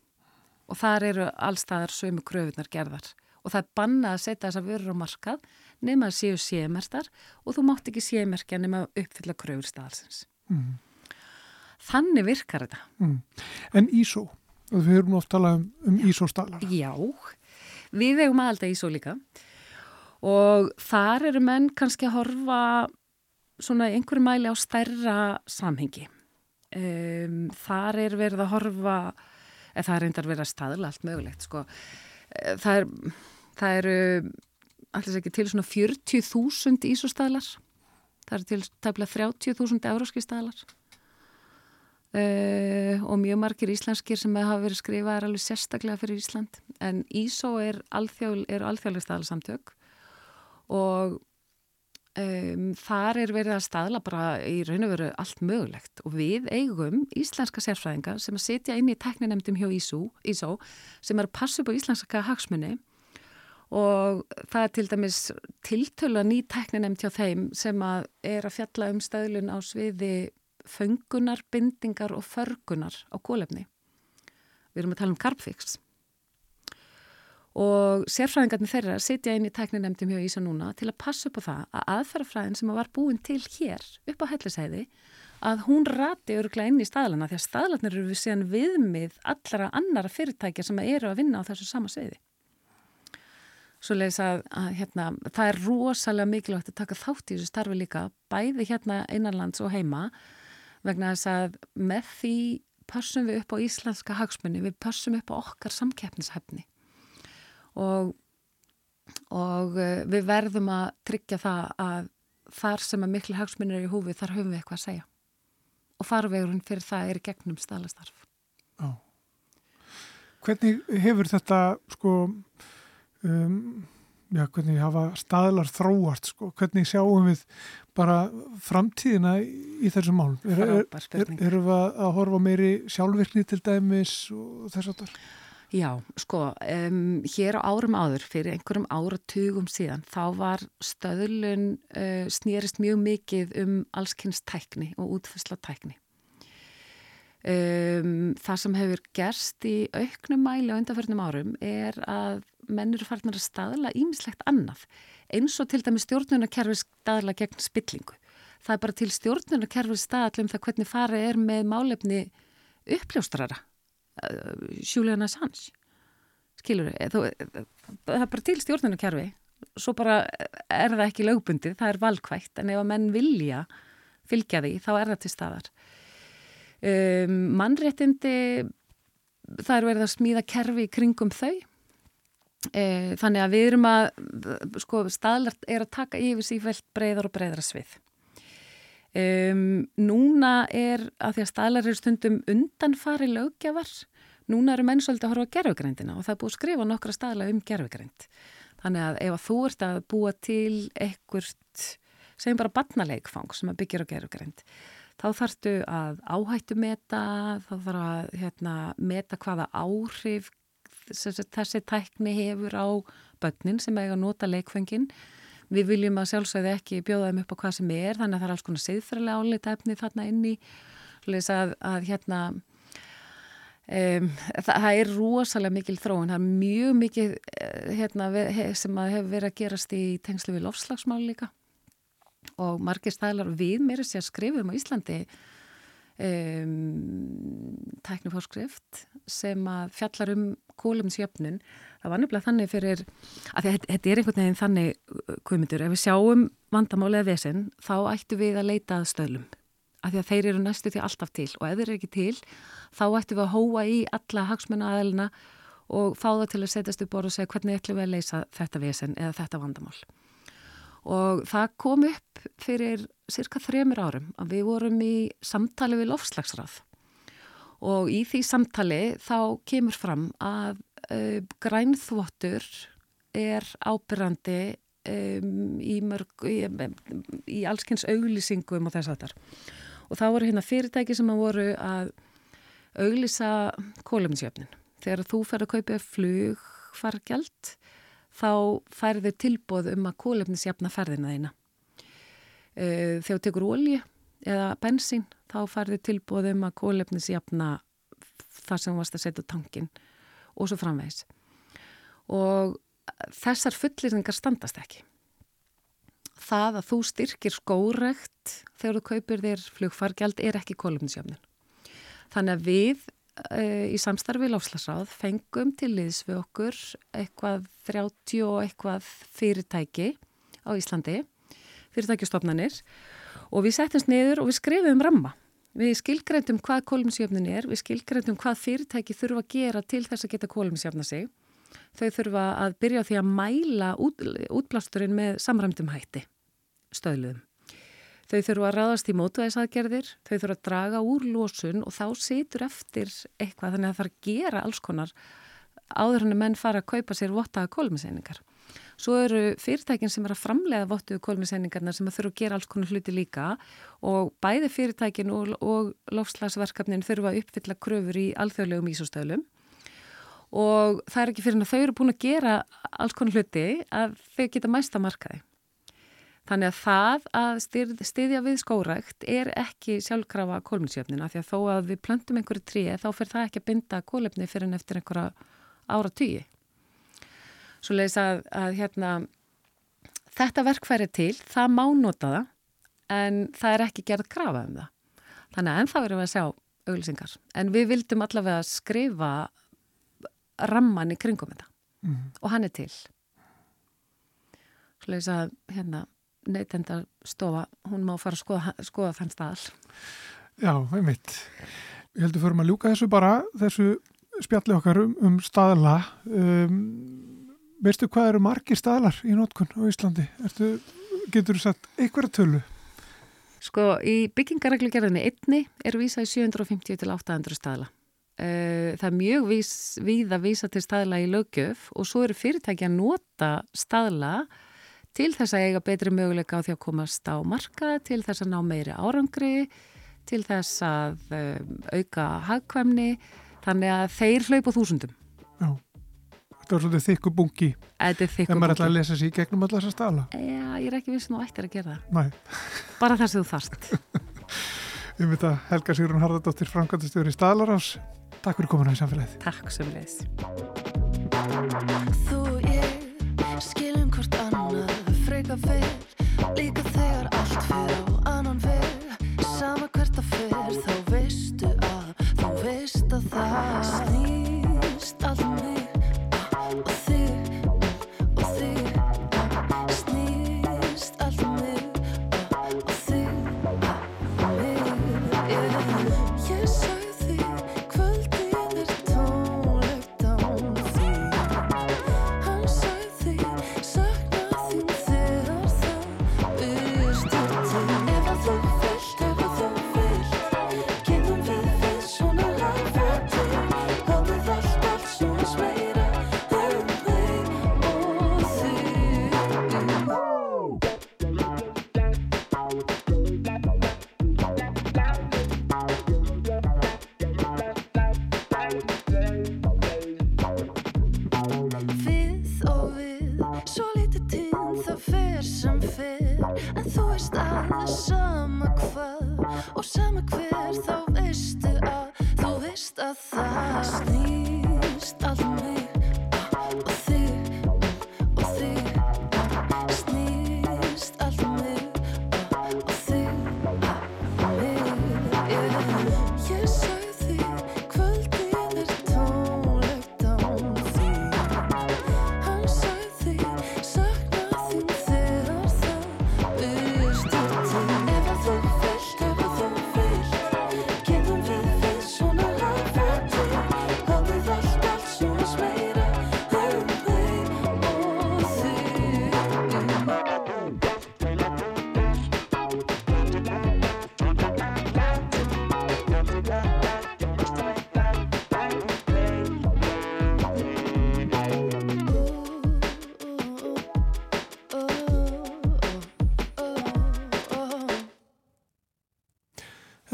og þar eru allstaðar sömu kröfunar gerðar og það er bannað að setja þessa vörur á markað nema að séu sémertar og þú mátt ekki sémerkja nema að uppfylla kröfur staðalsins. Mm. Þannig virkar þetta. Mm. En ISO, við höfum oft talað um, um ISO-staðlar. Já, við hefum aðalda ISO líka og þar eru menn kannski að horfa svona einhverju mæli á stærra samhengi um, þar er verið að horfa eða það er reyndar verið að staðla allt mögulegt sko. Eh, það, er, það eru allir ekki til svona 40.000 ísostæðlar það eru til tæmlega 30.000 euróski stæðlar uh, og mjög margir íslenskir sem hafa verið skrifað er alveg sérstaklega fyrir Ísland. En ISO er alþjóðlega stæðlarsamtök og Um, þar er verið að staðla bara í raun og veru allt mögulegt og við eigum íslenska sérfræðinga sem að setja inn í tekninemdum hjá ISO, ISO sem er að passa upp á íslenska hagsmunni og það er til dæmis tiltölu að ný tekninemd hjá þeim sem að er að fjalla um staðlun á sviði föngunar, bindingar og förgunar á kólefni. Við erum að tala um Carbfix og sérfræðingarnir þeirra sitja inn í tækninemdum hjá Ísa núna til að passa upp á það að aðferðafræðin sem var búin til hér upp á hellisæði að hún rati öruglega inn í staðlana því að staðlanir eru við síðan viðmið allara annara fyrirtækja sem eru að vinna á þessu sama sviði. Svo leiðis að, að hérna, það er rosalega mikilvægt að taka þátt í þessu starfi líka bæði hérna einanlands og heima vegna þess að með því passum við upp á íslenska hagsmunni, við passum upp á okkar samkeppnishefni og, og eh, við verðum að tryggja það að þar sem að miklu hagsmunir er í húfi þar höfum við eitthvað að segja og farvegurinn fyrir það er gegnum staðlastarf. Já. Hvernig hefur þetta sko um, já, hvernig hafa staðlar þróast sko, hvernig sjáum við bara framtíðina í þessum málum? Erum er, er, við að horfa meiri sjálfvirkni til dæmis og þess að það? Já, sko, um, hér á árum áður, fyrir einhverjum áratugum síðan, þá var stöðlun uh, snýrist mjög mikið um allskynstækni og útfæslatækni. Um, það sem hefur gerst í auknum mæli á undanförnum árum er að menn eru farin að staðla ímislegt annað eins og til dæmi stjórnunarkerfi staðla gegn spillingu. Það er bara til stjórnunarkerfi staðla um það hvernig farið er með málefni uppljóstrara, Julian Assange. Skilur þau? Það er bara til stjórnunarkerfi, svo bara er það ekki lögbundið, það er valkvægt, en ef að menn vilja fylgja því, þá er það til staðar. Um, mannréttindi, það er verið að smíða kerfi kringum þau e, þannig að við erum að sko staðlert er að taka yfir sífælt breyðar og breyðara svið um, núna er að því að staðlar eru stundum undanfari lögjafar núna eru menn svolítið að horfa á gerfugrændina og það er búið að skrifa nokkra staðla um gerfugrænd þannig að ef að þú ert að búa til ekkurt segjum bara barnaleikfang sem að byggja á gerfugrænd þá þarftu að áhættu meta, þá þarf að hérna, meta hvaða áhrif þessi tækni hefur á börnin sem eiga að nota leikfengin. Við viljum að sjálfsögðu ekki bjóða þeim upp á hvað sem er, þannig að það er alls konar siðfræðilega álita efni þarna inni. Að, að hérna, um, það, það er rosalega mikil þróun, það er mjög mikil eh, hérna, sem hefur verið að gerast í tengslu við lofslagsmál líka og margir stælar við mér að skrifum á Íslandi um, tæknifórskrift sem að fjallar um kólumsjöfnun. Það var nefnilega þannig fyrir, að þetta er einhvern veginn þannig komundur, ef við sjáum vandamálega vesen, þá ættu við að leita að stöðlum. Af því að þeir eru næstu því alltaf til og ef þeir eru ekki til, þá ættu við að hóa í alla hagsmunna aðelina og fá það til að setjast upp og segja hvernig ætlum við að leysa þetta vesen eða þetta vandamál og það kom upp fyrir cirka þremur árum að við vorum í samtali við lofslagsrað og í því samtali þá kemur fram að uh, grænþvottur er ábyrrandi um, í, í, í allskynns auglýsingum og þess að þar og þá voru hérna fyrirtæki sem að voru að auglýsa kóluminsjöfnin þegar þú fer að kaupa flugfargjald þá færðu tilbóð um að kólefnisjafna ferðina þeina. Eh, þegar þú tekur ólji eða bensín, þá færðu tilbóð um að kólefnisjafna það sem varst að setja tankin og svo framvegs. Og þessar fullirðingar standast ekki. Það að þú styrkir skórekt þegar þú kaupir þér flugfargjald er ekki kólefnisjafnin. Þannig að við Eh, í samstarfi láfslagsráð fengum til liðs við okkur eitthvað 30 og eitthvað fyrirtæki á Íslandi, fyrirtækjastofnanir og við settumst niður og við skrifum ramma. Við skilgreyndum hvað kólumsjöfnin er, við skilgreyndum hvað fyrirtæki þurfa að gera til þess að geta kólumsjöfna sig. Þau þurfa að byrja því að mæla út, útblásturinn með samræmdum hætti, stöðluðum. Þau þurfu að ráðast í mótvæðisaðgerðir, þau þurfu að draga úr lósun og þá situr eftir eitthvað þannig að það fara að gera alls konar áður hann að menn fara að kaupa sér vottaða kólmiseiningar. Svo eru fyrirtækin sem er að framlega vottuðu kólmiseiningarna sem þurfu að gera alls konar hluti líka og bæði fyrirtækin og, og lofslagsverkefnin þurfu að uppfylla kröfur í alþjóðlegum ísostöðlum og það er ekki fyrir að þau eru búin að gera alls konar hluti að þau geta mæsta markaði. Þannig að það að styrð, styðja við skórækt er ekki sjálfkrafa kólminsjöfnina því að þó að við plöntum einhverju tríi þá fyrir það ekki að binda kólefni fyrir en eftir einhverja ára tíi. Svo leiðis að, að hérna, þetta verkfæri til, það má nota það en það er ekki gerð grafa um það. Þannig að ennþá verðum við að sjá auglýsingar. En við vildum allavega skrifa ramman í kringum þetta mm. og hann er til. Svo leiðis að hérna neytendarstofa, hún má fara að skoða, skoða þann staðal. Já, einmitt. Ég heldur fyrir að ljúka þessu bara, þessu spjalli okkar um, um staðala. Um, veistu hvað eru margir staðlar í nótkunn á Íslandi? Ertu, getur þú sagt einhverja tölu? Sko, í byggingareglugerðinni einni er vísað í 750 til 800 staðla. Uh, það er mjög vís, víð að vísa til staðla í lögjöf og svo eru fyrirtæki að nota staðla til þess að eiga betri möguleika á því að komast á marka, til þess að ná meiri árangri, til þess að um, auka hagkvæmni, þannig að þeir hlaupa þúsundum. Þetta er svolítið þykku bungi. Þetta er þykku bungi. Þegar maður ætla að lesa sér í gegnum allar þessa stala. Já, ég er ekki vissin og ættir að gera það. Bara þess (laughs) að þú þarst. Um þetta Helga Sigrun Harðardóttir, framkvæmdastjóri Staðlarás. Takk fyrir komuna í samfélagið. Takk sem leiðis. Þú ég skilum hvort annað freka vel líka þegar allt fyrir á annan veg sama hvert að fer þá veistu að þú veist að það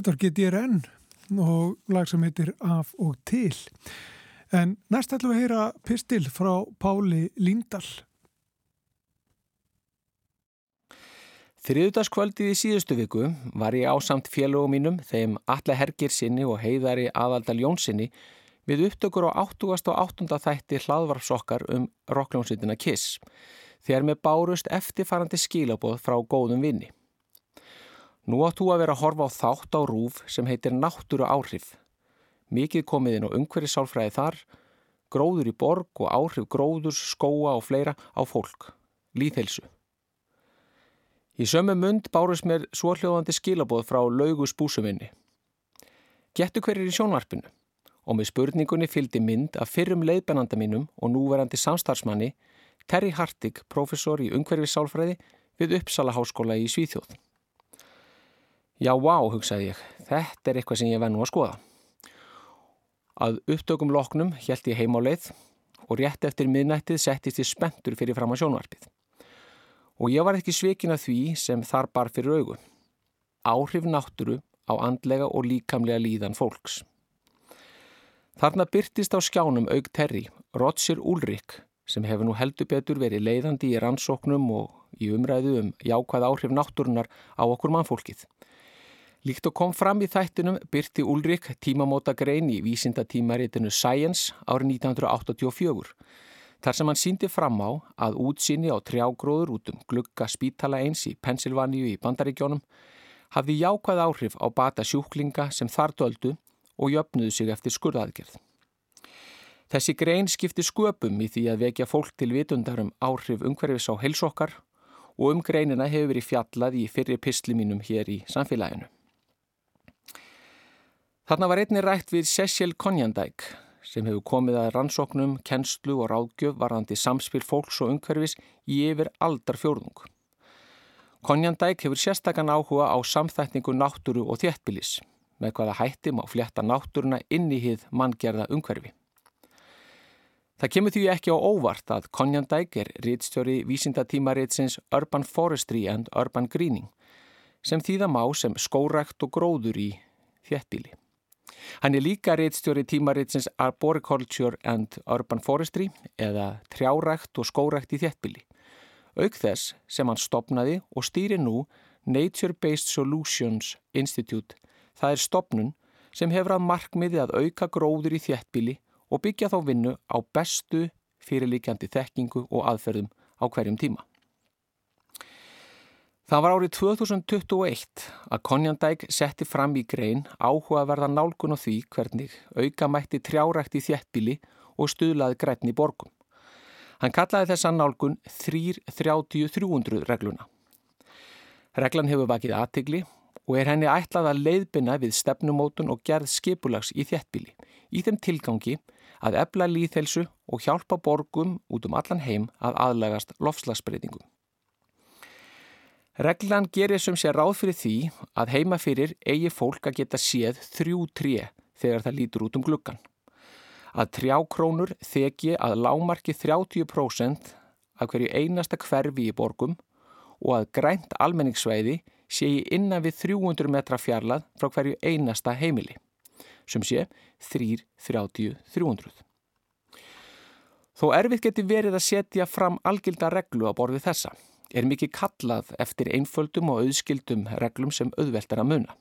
Var GTRN og lag sem heitir Af og til. En næst ætlum við að heyra pistil frá Páli Líndal. Þriðudagskvöldið í síðustu viku var ég ásamt félögum mínum þeim Alla Hergir sinni og heiðari aðaldal Jónsinni við upptökur á 80. og 8. þætti hlaðvarpsokkar um rockljónsitina Kiss þegar með bárust eftirfarandi skilaboð frá góðum vinni. Nú átt þú að vera að horfa á þátt á rúf sem heitir náttúru áhrif. Mikið komið inn á umhverju sálfræði þar, gróður í borg og áhrif gróðurs, skóa og fleira á fólk, líðhelsu. Í sömu mund bárust mér svohljóðandi skilaboð frá laugus búsuminni. Gettu hverjir í sjónvarpinu og með spurningunni fylgdi mynd af fyrrum leiðbennanda mínum og núverandi samstarfsmanni Terry Hartig, professor í umhverfissálfræði við Uppsala háskóla í Svíþjóð. Já, vá, hugsaði ég, þetta er eitthvað sem ég vennu að skoða. Að upptökum loknum hjælt ég heim á leið og rétt eftir miðnættið settist ég spenntur fyrir fram á sjónvarpið. Og ég var ekki svikin að því sem þar bar fyrir augu. Áhrif náttúru á andlega og líkamlega líðan fólks. Þarna byrtist á skjánum auk Terry, Roger Ulrik, sem hefur nú heldur betur verið leiðandi í rannsóknum og í umræðu um jákvæð áhrif náttúrunar á okkur mannfólkið. Líkt og kom fram í þættinum byrti Ulrik tímamóta grein í vísindatímaritinu Science árið 1984, þar sem hann síndi fram á að útsinni á trjágróður út um glugga spítala eins í Pennsylvaníu í Bandaríkjónum hafði jákvæð áhrif á bata sjúklinga sem þar döldu og jöfnuðu sig eftir skurðaðgerð. Þessi grein skipti sköpum í því að vekja fólk til vitundar um áhrif umhverfis á heilsokkar og um greinina hefur verið fjallað í fyrri pistli mínum hér í samfélaginu. Þarna var einni rætt við Cecil Konjandæk sem hefur komið að rannsóknum, kennslu og ráðgjöf varðandi samspil fólks og umhverfis í yfir aldar fjórðung. Konjandæk hefur sérstakann áhuga á samþætningu náttúru og þéttbilis með hvaða hættim á flétta náttúruna inn í hið manngerða umhverfi. Það kemur því ekki á óvart að Konjandæk er rítstjóri vísindatímaritsins Urban Forestry and Urban Greening sem þýða má sem skórækt og gróður í þéttbíli. Hann er líka rítstjóri tímaritsins Arboriculture and Urban Forestry eða trjárækt og skórækt í þéttbíli. Auk þess sem hann stopnaði og stýri nú Nature Based Solutions Institute Það er stopnun sem hefur að markmiði að auka gróður í þéttbíli og byggja þá vinnu á bestu fyrirlíkjandi þekkingu og aðferðum á hverjum tíma. Það var árið 2021 að Konjandæk setti fram í grein áhugaverða nálgun á því hvernig auka mætti trjárækt í þéttbíli og stuðlaði grænni borgum. Hann kallaði þessa nálgun 3.30-300 regluna. Reglan hefur vakið aðtigli og er henni ætlað að leiðbina við stefnumótun og gerð skipulags í þéttbíli í þeim tilgangi að ebla líðhelsu og hjálpa borgum út um allan heim að aðlagast lofslagsbreytingum. Reglan gerir sem sé ráð fyrir því að heima fyrir eigi fólk að geta séð þrjú tré þegar það lítur út um gluggan. Að trjákrónur þeki að lámarki 30% af hverju einasta hverfi í borgum og að grænt almenningssveiði sé í innan við 300 metra fjarlað frá hverju einasta heimili, sem sé 3-30-300. Þó erfitt geti verið að setja fram algilda reglu á borði þessa er mikið kallað eftir einföldum og auðskildum reglum sem auðveltar að muna.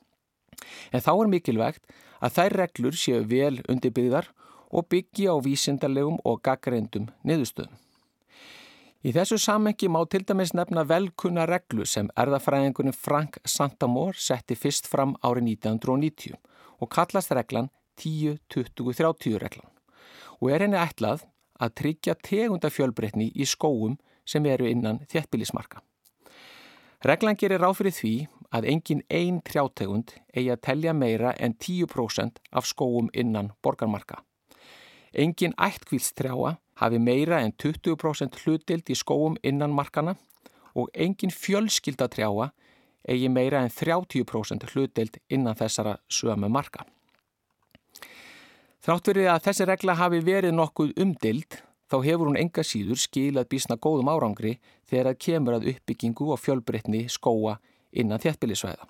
En þá er mikilvægt að þær reglur séu vel undirbyggðar og byggja á vísindarlegum og gaggreyndum niðurstöðum. Í þessu samengi má til dæmis nefna velkunna reglu sem erðafræðingunni Frank Santamor setti fyrst fram árið 1990 og kallast reglan 10-20-30 reglan og er henni ætlað að tryggja tegundafjölbreytni í skóum sem eru innan þjettbílismarka. Reglan gerir ráð fyrir því að engin einn trjátegund eigi að telja meira en 10% af skóum innan borgarmarka. Engin ættkvílstrjáa hafi meira en 20% hlutild í skóum innan markana og engin fjölskyldatrjáa eigi meira en 30% hlutild innan þessara sömu marka. Þrátt verið að þessi regla hafi verið nokkuð umdild þá hefur hún enga síður skilað bísna góðum árangri þegar það kemur að uppbyggingu og fjölbreytni skóa innan þéttbílisvæða.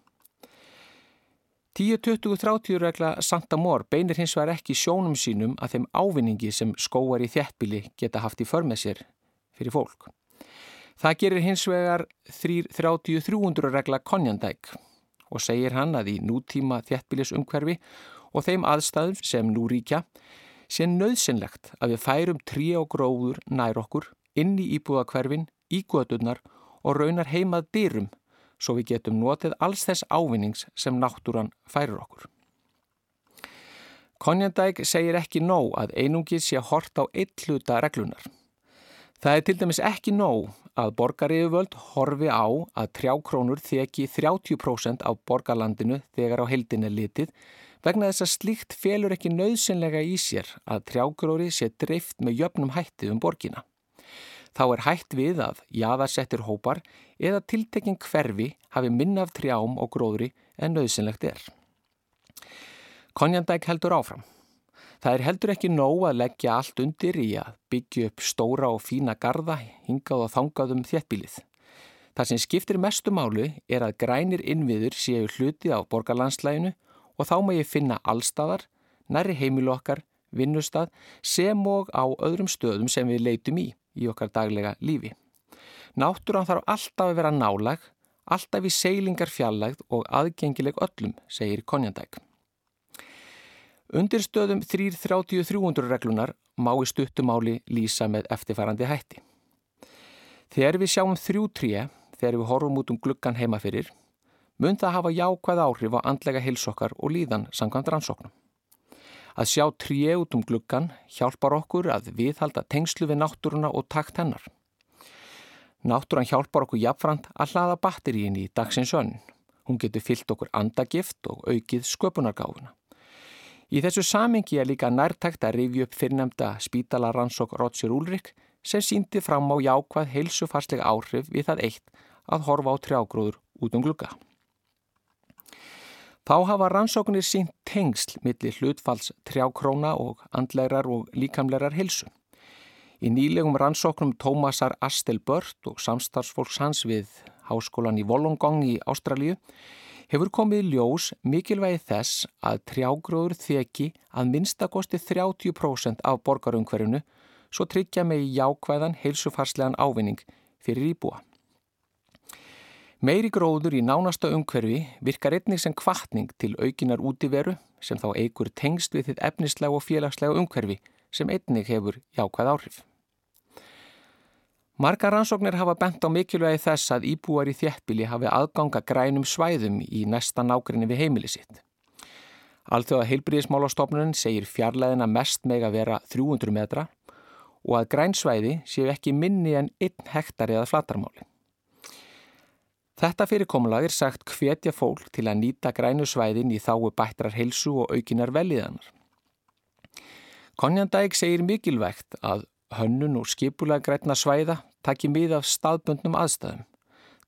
10-20-30 regla Santa Mór beinir hins vegar ekki sjónum sínum að þeim ávinningi sem skóar í þéttbíli geta haft í förmið sér fyrir fólk. Það gerir hins vegar 30-300 regla Konjandæk og segir hann að í nútíma þéttbílisumhverfi og þeim aðstæðum sem nú ríkja sé nöðsynlegt að við færum trí og gróður nær okkur inn í íbúðakverfin, í gödurnar og raunar heimað dyrum svo við getum notið alls þess ávinnings sem náttúran færir okkur. Konjandæk segir ekki nóg að einungi sé hort á eitt hluta reglunar. Það er til dæmis ekki nóg að borgariðuvöld horfi á að trjákrónur þeki 30% á borgarlandinu þegar á heldin er litið vegna þess að slíkt felur ekki nöðsynlega í sér að trjágróri sé dreift með jöfnum hætti um borgina. Þá er hætt við að jaðarsettir hópar eða tiltekinn hverfi hafi minna af trjám og gróðri en nöðsynlegt er. Konjandæk heldur áfram. Það er heldur ekki nóg að leggja allt undir í að byggja upp stóra og fína garda hingað og þangað um þéttbílið. Það sem skiptir mestu málu er að grænir innviður séu hluti á borgarlandslæginu og þá má ég finna allstaðar, næri heimilu okkar, vinnustad sem og á öðrum stöðum sem við leitum í í okkar daglega lífi. Náttúran þarf alltaf að vera nálag, alltaf í seilingar fjallægð og aðgengileg öllum, segir Konjandæk. Undir stöðum 3.30-300 reglunar má í stuttumáli lýsa með eftirfærandi hætti. Þegar við sjáum þrjú tré, þegar við horfum út um gluggan heima fyrir, mun það hafa jákvæð áhrif á andlega heilsokkar og líðan samkvæmt rannsóknum. Að sjá tríu út um gluggan hjálpar okkur að viðhalda tengslu við náttúruna og takt hennar. Náttúran hjálpar okkur jafnframt að hlaða batteríin í dagsins önn. Hún getur fyllt okkur andagift og aukið sköpunargáfuna. Í þessu samengi er líka nærtækt að rifja upp fyrrnemda spítala rannsók Roger Ulrik sem síndi fram á jákvæð heilsufarslega áhrif við það eitt að horfa á trjágróður út um glugga. Þá hafa rannsóknir sínt tengsl millir hlutfalls trjákróna og andlegar og líkamlegar hilsu. Í nýlegum rannsóknum Tómasar Astel Bört og samstarfsfólks hans við Háskólan í Wollongong í Ástralju hefur komið ljós mikilvægi þess að trjágróður þeki að minnstakosti 30% af borgarumhverjunu svo tryggja með jákvæðan heilsufarslegan ávinning fyrir íbúa. Meiri gróður í nánasta umhverfi virkar einnig sem kvartning til aukinar útiveru sem þá eigur tengst við þitt efnislega og félagslega umhverfi sem einnig hefur jákvæð áhrif. Margar rannsóknir hafa bent á mikilvægi þess að íbúar í þjettbíli hafi aðganga grænum svæðum í næsta nágrinni við heimili sitt. Alþjóða heilbríðismálastofnun segir fjarlæðina mest meg að vera 300 metra og að grænsvæði séu ekki minni en 1 hektari eða flatarmáli. Þetta fyrirkomulag er sagt hvetja fólk til að nýta grænu svæðin í þáu bættrar heilsu og aukinar velíðanar. Konjandæk segir mikilvægt að hönnun og skipulega græna svæða taki mið af staðböndnum aðstæðum.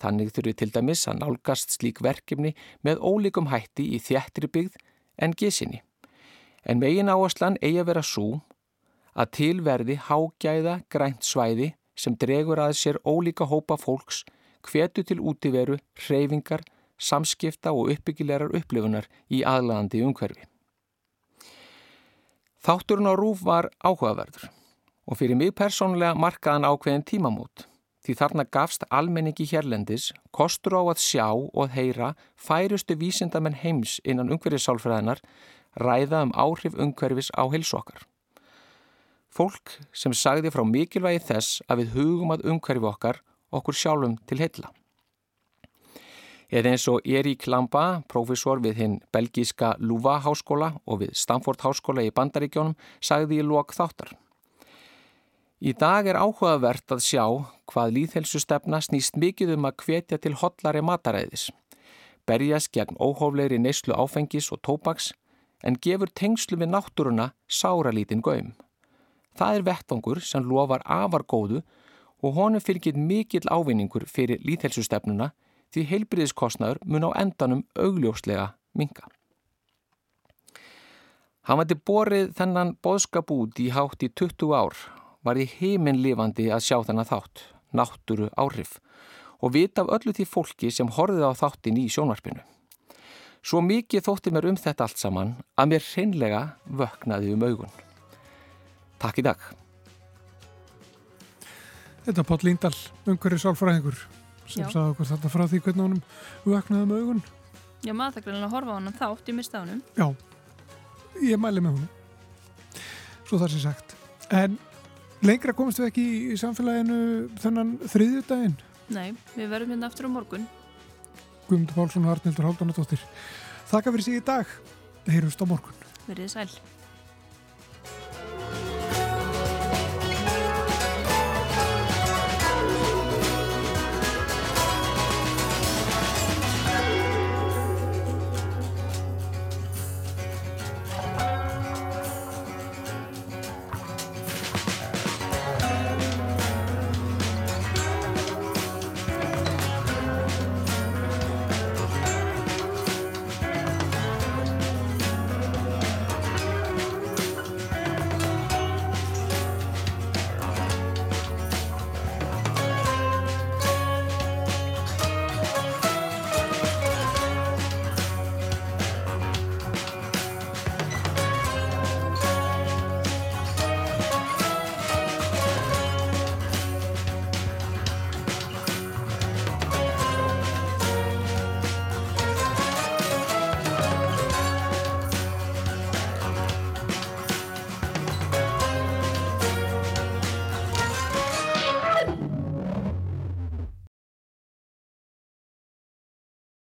Þannig þurfi til dæmis að nálgast slík verkefni með ólíkum hætti í þjættri byggð en gisinni. En megin áherslan eigi að vera svo að tilverði hágæða grænt svæði sem dregur að sér ólíka hópa fólks hvetu til útiveru, hreyfingar, samskipta og uppbyggilegar upplifunar í aðlandi umhverfi. Þátturinn á rúf var áhugaverður og fyrir mig persónulega markaðan ákveðin tímamót því þarna gafst almenningi hérlendis kostur á að sjá og heyra færustu vísindamenn heims innan umhverfisálfræðinar ræða um áhrif umhverfis á heilsokkar. Fólk sem sagði frá mikilvægi þess að við hugum að umhverfi okkar okkur sjálfum til heilla. Eða eins og Erik Lamba, profesor við hinn belgíska Louva háskóla og við Stanford háskóla í Bandaríkjónum, sagði í lok þáttar. Í dag er áhugavert að sjá hvað líðhelsustefna snýst mikið um að hvetja til hotlari mataræðis, berjast gegn óhóflegri neyslu áfengis og tópaks en gefur tengslu við náttúruna sáralítinn gaum. Það er vettvangur sem lofar afar góðu og honum fylgir mikill ávinningur fyrir líðhelsustefnuna því heilbriðiskostnaður mun á endanum augljóslega minga. Hann vandi borið þennan boðskap út í hátt í 20 ár, var í heiminlifandi að sjá þennan þátt, náttúru áhrif og vita af öllu því fólki sem horfið á þáttin í sjónvarpinu. Svo mikið þótti mér um þetta allt saman að mér hreinlega vöknaði um augun. Takk í dag. Þetta er Páll Líndal, umhverju sálfræðingur sem sagði okkur þetta frá því hvernig honum vöknaði með augun. Já, maður það greinlega að horfa á hann þátt í mistaðunum. Já, ég mæli með honum. Svo það sé sagt. En lengra komist við ekki í samfélaginu þennan þriðjudaginn. Nei, við verðum hérna aftur á morgun. Guðmundur Pálsson og Arnildur Háldanadóttir. Þakka fyrir sig í dag. Heyrjumst á morgun. Verðið sæl.